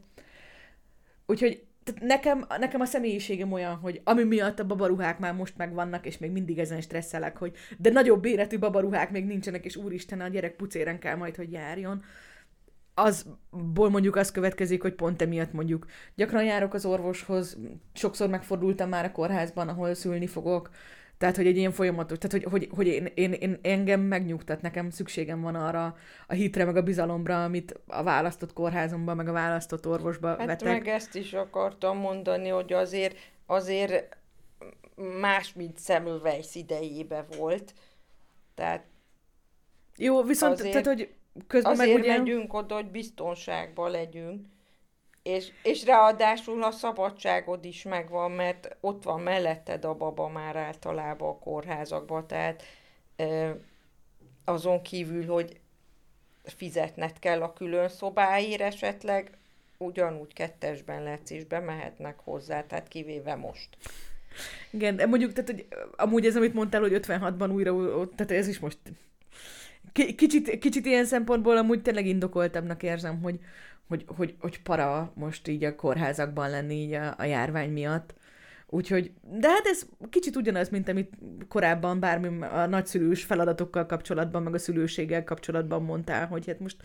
Úgyhogy tehát nekem, nekem a személyiségem olyan, hogy ami miatt a babaruhák már most megvannak, és még mindig ezen stresszelek, hogy de nagyobb életű babaruhák még nincsenek, és úristen, a gyerek pucéren kell majd, hogy járjon. Azból mondjuk az következik, hogy pont emiatt mondjuk gyakran járok az orvoshoz, sokszor megfordultam már a kórházban, ahol szülni fogok, tehát, hogy egy ilyen folyamatos, tehát, hogy, hogy, hogy én, én, én, engem megnyugtat, nekem szükségem van arra a hitre, meg a bizalomra, amit a választott kórházomban, meg a választott orvosba hát vettek. meg ezt is akartam mondani, hogy azért, azért más, mint Semmelweis idejébe volt, tehát Jó, viszont, Azért- tehát, hogy közben azért meg ugye... megyünk oda, hogy biztonságban legyünk, és, és ráadásul a szabadságod is megvan, mert ott van melletted a baba már általában a kórházakban, tehát ö, azon kívül, hogy fizetned kell a külön szobáért esetleg, ugyanúgy kettesben letsz és bemehetnek hozzá, tehát kivéve most. Igen, de mondjuk, tehát, hogy amúgy ez, amit mondtál, hogy 56-ban újra, tehát ez is most ki- kicsit, kicsit ilyen szempontból amúgy tényleg indokoltabbnak érzem, hogy, hogy, hogy, hogy para most így a kórházakban lenni így a, a járvány miatt. Úgyhogy, de hát ez kicsit ugyanaz, mint amit korábban bármi a nagyszülős feladatokkal kapcsolatban, meg a szülőséggel kapcsolatban mondtál, hogy hát most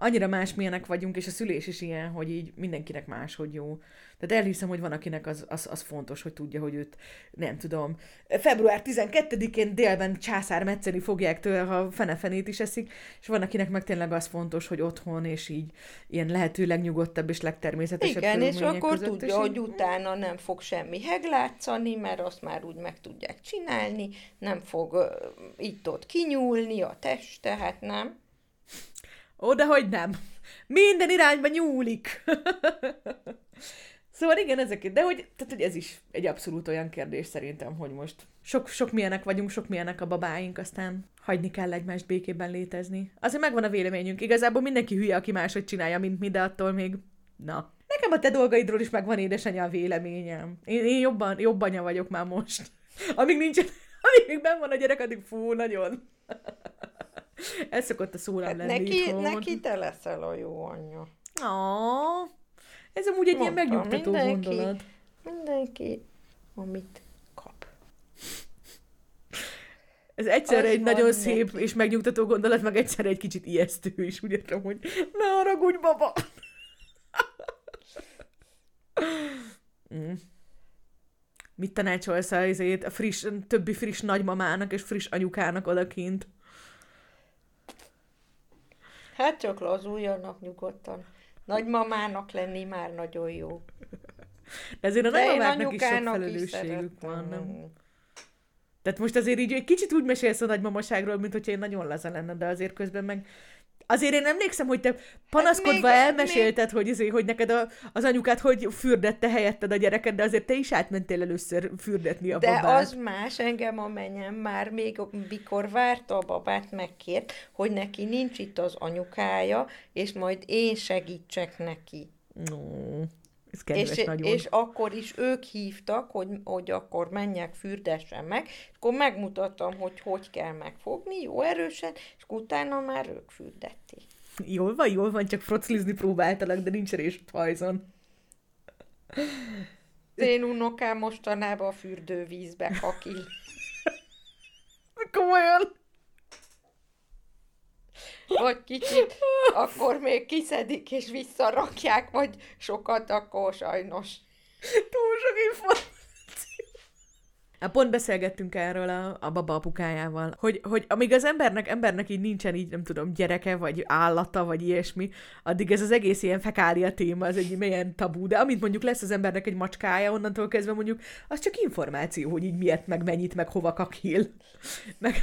annyira másmilyenek vagyunk, és a szülés is ilyen, hogy így mindenkinek máshogy jó. Tehát elhiszem, hogy van, akinek az, az, az fontos, hogy tudja, hogy őt, nem tudom, február 12-én délben császár metszeni fogják tőle, ha fenefenét is eszik, és van, akinek meg tényleg az fontos, hogy otthon, és így ilyen lehető legnyugodtabb és legtermészetesebb Igen, és akkor között, tudja, és hogy utána nem fog semmi heglátszani, mert azt már úgy meg tudják csinálni, nem fog uh, itt-ott kinyúlni a teste, hát nem. Ó, de hogy nem. Minden irányba nyúlik. szóval igen, ezek, de hogy, tehát, hogy ez is egy abszolút olyan kérdés szerintem, hogy most sok, sok milyenek vagyunk, sok milyenek a babáink, aztán hagyni kell egymást békében létezni. Azért megvan a véleményünk. Igazából mindenki hülye, aki máshogy csinálja, mint mi, de attól még, na. Nekem a te dolgaidról is megvan édesanyja a véleményem. Én, én jobban, jobb anya vagyok már most. Amíg nincsen, amíg benn van a gyerek, addig fú, nagyon. Ez szokott a szólam Hát lenni neki, itthon. neki te leszel a jó anyja. Ó, ez amúgy egy ilyen Mondtam, megnyugtató mindenki. gondolat. Mindenki, amit kap. Ez egyszerre Az egy nagyon neki. szép és megnyugtató gondolat, meg egyszerre egy kicsit ijesztő is, úgy értem, hogy ne haragudj, baba! mm. Mit tanácsolsz a, izét, a friss, többi friss nagymamának és friss anyukának odakint? Hát csak lazuljanak nyugodtan. Nagymamának lenni már nagyon jó. De azért a De nagymamáknak is sok anyukának is felelősségük van, nem? Tehát most azért így egy kicsit úgy mesélsz a nagymamaságról, mint hogyha én nagyon laza lenne, de azért közben meg Azért én emlékszem, hogy te panaszkodva még- elmesélted, hogy, azért, hogy neked a, az anyukát hogy fürdette helyetted a gyereket, de azért te is átmentél először fürdetni a De babát. az más, engem a menyem már még mikor várta a babát, megkért, hogy neki nincs itt az anyukája, és majd én segítsek neki. No. Ez kedves és, nagyon. és akkor is ők hívtak, hogy, hogy akkor menjek, fürdessen meg, és akkor megmutattam, hogy hogy kell megfogni, jó erősen, és utána már ők fürdették. Jól van, jól van, csak froclizni próbáltalak, de nincs erős hajzon. Én unokám mostanában a fürdővízbe kakil. Komolyan? Vagy kicsit, akkor még kiszedik és visszarakják, vagy sokat, akkor sajnos. Túl sok információ. Hát pont beszélgettünk erről a, a baba apukájával, hogy, hogy amíg az embernek, embernek így nincsen így, nem tudom, gyereke, vagy állata, vagy ilyesmi, addig ez az egész ilyen fekália téma, az egy milyen tabú, de amint mondjuk lesz az embernek egy macskája, onnantól kezdve mondjuk, az csak információ, hogy így miért, meg mennyit, meg hova kakil. Meg,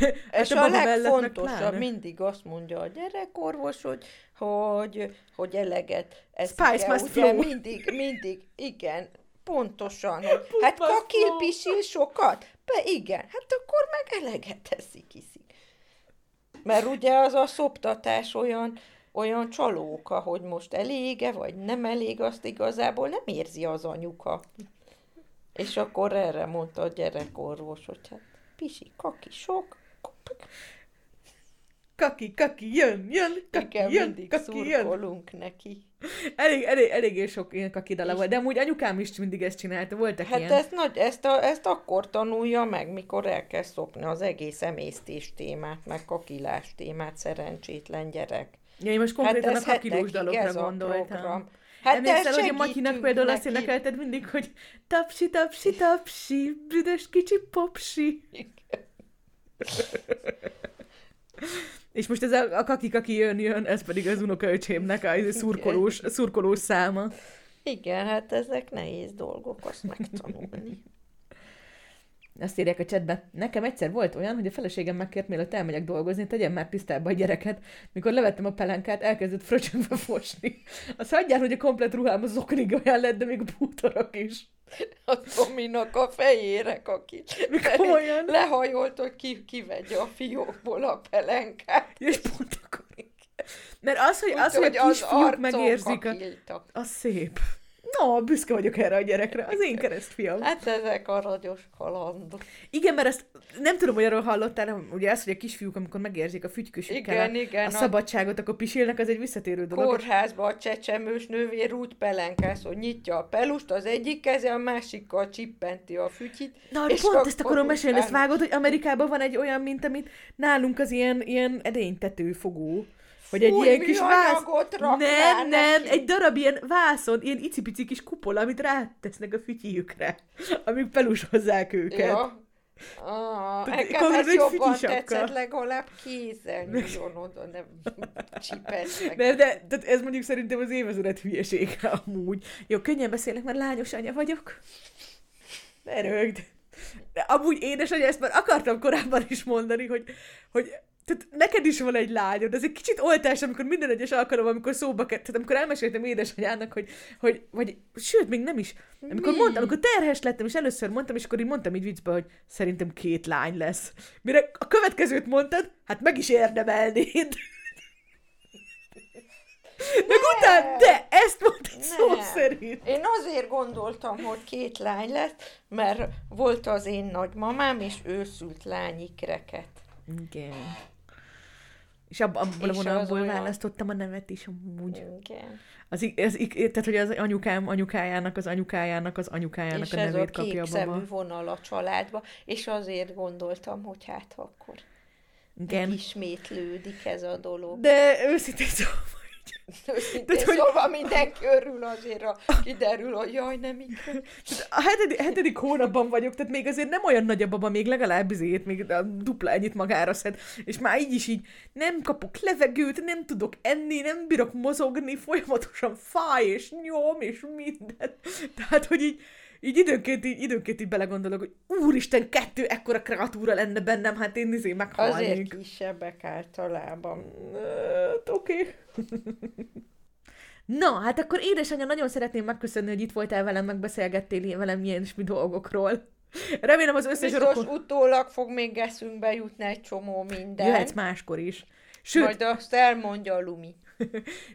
És hát a, meg legfontosabb, mindig azt mondja a gyerekorvos, hogy, hogy, hogy eleget eszik Spice el, must ugye, flow. mindig, mindig, igen, pontosan, hogy hát must kakil, pisil sokat? Be, igen, hát akkor meg eleget eszik, iszik. Mert ugye az a szoptatás olyan, olyan csalóka, hogy most elége, vagy nem elég, azt igazából nem érzi az anyuka. És akkor erre mondta a gyerekorvos, hogy hát pisi, kaki, sok, Kaki, kaki, jön, jön, kaki, igen, jön, mindig kaki, jön. szurkolunk neki. Elég, elég, eléggé sok ilyen kakidala volt, de amúgy anyukám is mindig ezt csinálta, voltak Hát ilyen. ezt, nagy, ezt, a, ezt akkor tanulja meg, mikor elkezd szopni az egész emésztés témát, meg kakilás témát, szerencsétlen gyerek. Ja, én most konkrétan hát a kakilós dalokra ez a gondoltam. program. Hát Hát Emlékszel, hogy a Matyinak például azt neki. énekelted mindig, hogy tapsi, tapsi, tapsi, büdös kicsi popsi. És most ez a, a kaki, kaki jön, jön, ez pedig az unokaöcsémnek a izé szurkolós, szurkolós száma. Igen, hát ezek nehéz dolgok, azt megtanulni. Azt írják a chatbe. Nekem egyszer volt olyan, hogy a feleségem megkért, mielőtt elmegyek dolgozni, tegyem már tisztába a gyereket. Mikor levettem a pelenkát, elkezdett fröcsönbe fosni. Azt hagyjál, hogy a komplet ruhám az oknig olyan lett, de még a bútorok is. A Tominak a fejére aki Komolyan? lehajolt, hogy ki, kivegye a fiókból a pelenkát. És pont akkor. Mert az, hogy, az, Úgyhogy hogy a kisfiúk arcon megérzik, a, az szép. No, büszke vagyok erre a gyerekre. Az én keresztfiam. Hát ezek aranyos kalandok. Igen, mert ezt nem tudom, hogy arról hallottál, nem, ugye az, hogy a kisfiúk, amikor megérzik a fügykösükkel Igen, a, igen, a a- szabadságot, akkor pisilnek, az egy visszatérő dolog. Kórházba a csecsemős nővér úgy pelenkász, hogy nyitja a pelust, az egyik keze, a másikkal csippenti a fütyit. Na, és pont ezt akarom mesélni, ezt vágod, hogy Amerikában van egy olyan, mint amit nálunk az ilyen, ilyen edénytetőfogó. Hogy egy Fúj, ilyen kis vász... Nem, nem, neki. egy darab ilyen vászon, ilyen icipici kis kupola, amit rátesznek a fütyíjükre, amíg pelusozzák őket. Ja. Ah, nekem ez jobban tetszett, legalább kézzel nyúljon oda, nem csipesznek. Nem, de tehát ez mondjuk szerintem az évezred hülyesége amúgy. Jó, könnyen beszélek, mert lányos anya vagyok. Ne rögd. De amúgy édesanyja, ezt már akartam korábban is mondani, hogy, hogy tehát neked is van egy lányod, ez egy kicsit oltás, amikor minden egyes alkalommal, amikor szóba került, tehát amikor elmeséltem édesanyának, hogy, hogy vagy, sőt, még nem is, amikor Mi? mondtam, amikor terhes lettem, és először mondtam, és akkor így mondtam így viccbe, hogy szerintem két lány lesz. Mire a következőt mondtad, hát meg is érdemelnéd. Meg utána, de ezt mondtad szó szerint. Én azért gondoltam, hogy két lány lesz, mert volt az én nagymamám, és ő szült lányikreket. Igen. És ab, abból a És az vonalból választottam a nevet is amúgy. Igen. Az, ez, i- tehát, hogy az anyukám anyukájának, az anyukájának, az anyukájának És a ez a nevét kapja kék a baba. vonal a családba, és azért gondoltam, hogy hát akkor Igen. ismétlődik ez a dolog. De őszintén szóval, Őszintén hogy- szóval mindenki örül azért, a, kiderül, hogy jaj, nem tehát a hetedik, hetedik hónapban vagyok, tehát még azért nem olyan nagy a baba, még legalább izét, még a dupla ennyit magára szed, és már így is így nem kapok levegőt, nem tudok enni, nem bírok mozogni, folyamatosan fáj, és nyom, és minden. Tehát, hogy így, így időnként, így, időnként így belegondolok, hogy úristen, kettő ekkora kreatúra lenne bennem, hát én izé Azért meghalnék. kisebbek általában. Hát, Oké. Na, hát akkor édesanyja, nagyon szeretném megköszönni, hogy itt voltál velem, megbeszélgettél velem ilyen mi dolgokról. Remélem az összes Biztos rokon... utólag fog még eszünkbe jutni egy csomó minden. Jöhetsz máskor is. Sőt, Majd azt elmondja a Lumi.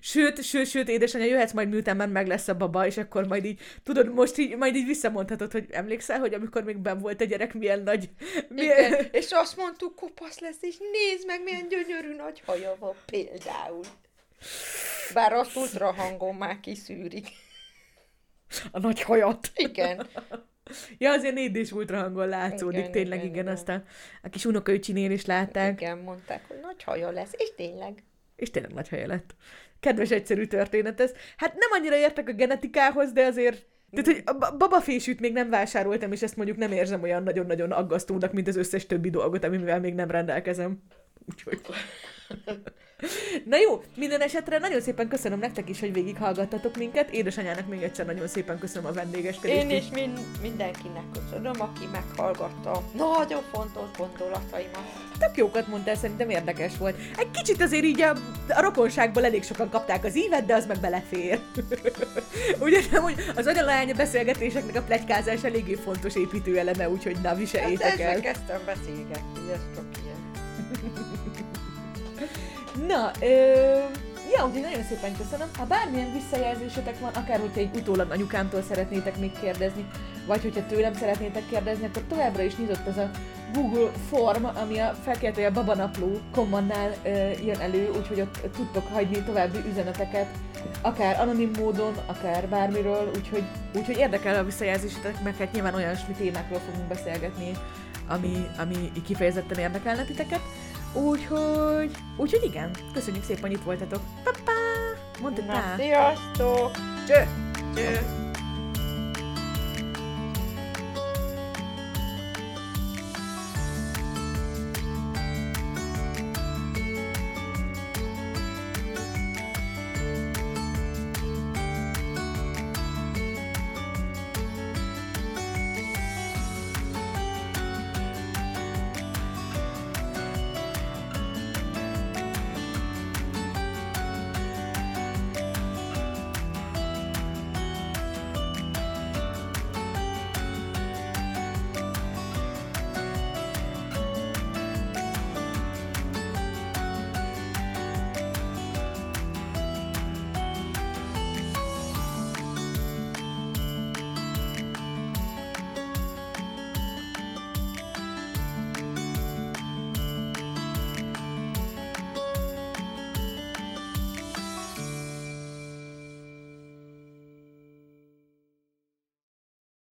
Sőt, sőt, sőt, édesanyja, jöhetsz majd miután már meg lesz a baba, és akkor majd így, tudod, most így, majd így visszamondhatod, hogy emlékszel, hogy amikor még ben volt a gyerek, milyen nagy... Milyen... Igen, és azt mondtuk, kopasz lesz, és nézd meg, milyen gyönyörű nagy haja van például. Bár azt ultra hangon már kiszűrik. A nagy hajat. Igen. Ja, azért négy is ultrahangon látszódik, igen, tényleg, igen, igen, igen. aztán a kis unokaöcsinél is látták. Igen, mondták, hogy nagy haja lesz, és tényleg. És tényleg nagy haja lett. Kedves, egyszerű történet ez. Hát nem annyira értek a genetikához, de azért tehát, hogy a babafésűt még nem vásároltam, és ezt mondjuk nem érzem olyan nagyon-nagyon aggasztónak, mint az összes többi dolgot, amivel még nem rendelkezem. Úgyhogy... Na jó, minden esetre nagyon szépen köszönöm nektek is, hogy végighallgattatok minket. Édesanyának még egyszer nagyon szépen köszönöm a vendégeskedést. Én is mind, mindenkinek köszönöm, aki meghallgatta. Nagyon fontos gondolataimat. Tök jókat mondtál, szerintem érdekes volt. Egy kicsit azért így a, a rokonságból elég sokan kapták az ívet, de az meg belefér. Ugye nem, hogy az anyalánya beszélgetéseknek a plegykázás eléggé fontos építőeleme, úgyhogy na, viseljétek hát el. kezdtem beszélgetni, ez csak ilyen. Na, ö, ja, úgyhogy nagyon szépen köszönöm. Ha bármilyen visszajelzésetek van, akár hogyha egy utólag anyukámtól szeretnétek még kérdezni, vagy hogyha tőlem szeretnétek kérdezni, akkor továbbra is nyitott ez a Google Form, ami a felkeltője a babanapló kommannál ö, jön elő, úgyhogy ott tudtok hagyni további üzeneteket, akár anonim módon, akár bármiről, úgyhogy, úgyhogy érdekel a visszajelzésetek, mert hát nyilván olyan témákról fogunk beszélgetni, ami, ami kifejezetten érdekelne titeket. Úgyhogy, úgyhogy igen, köszönjük szépen, hogy itt voltatok. Pa-pa! Mondd Na, sziasztok! Cső! Cső!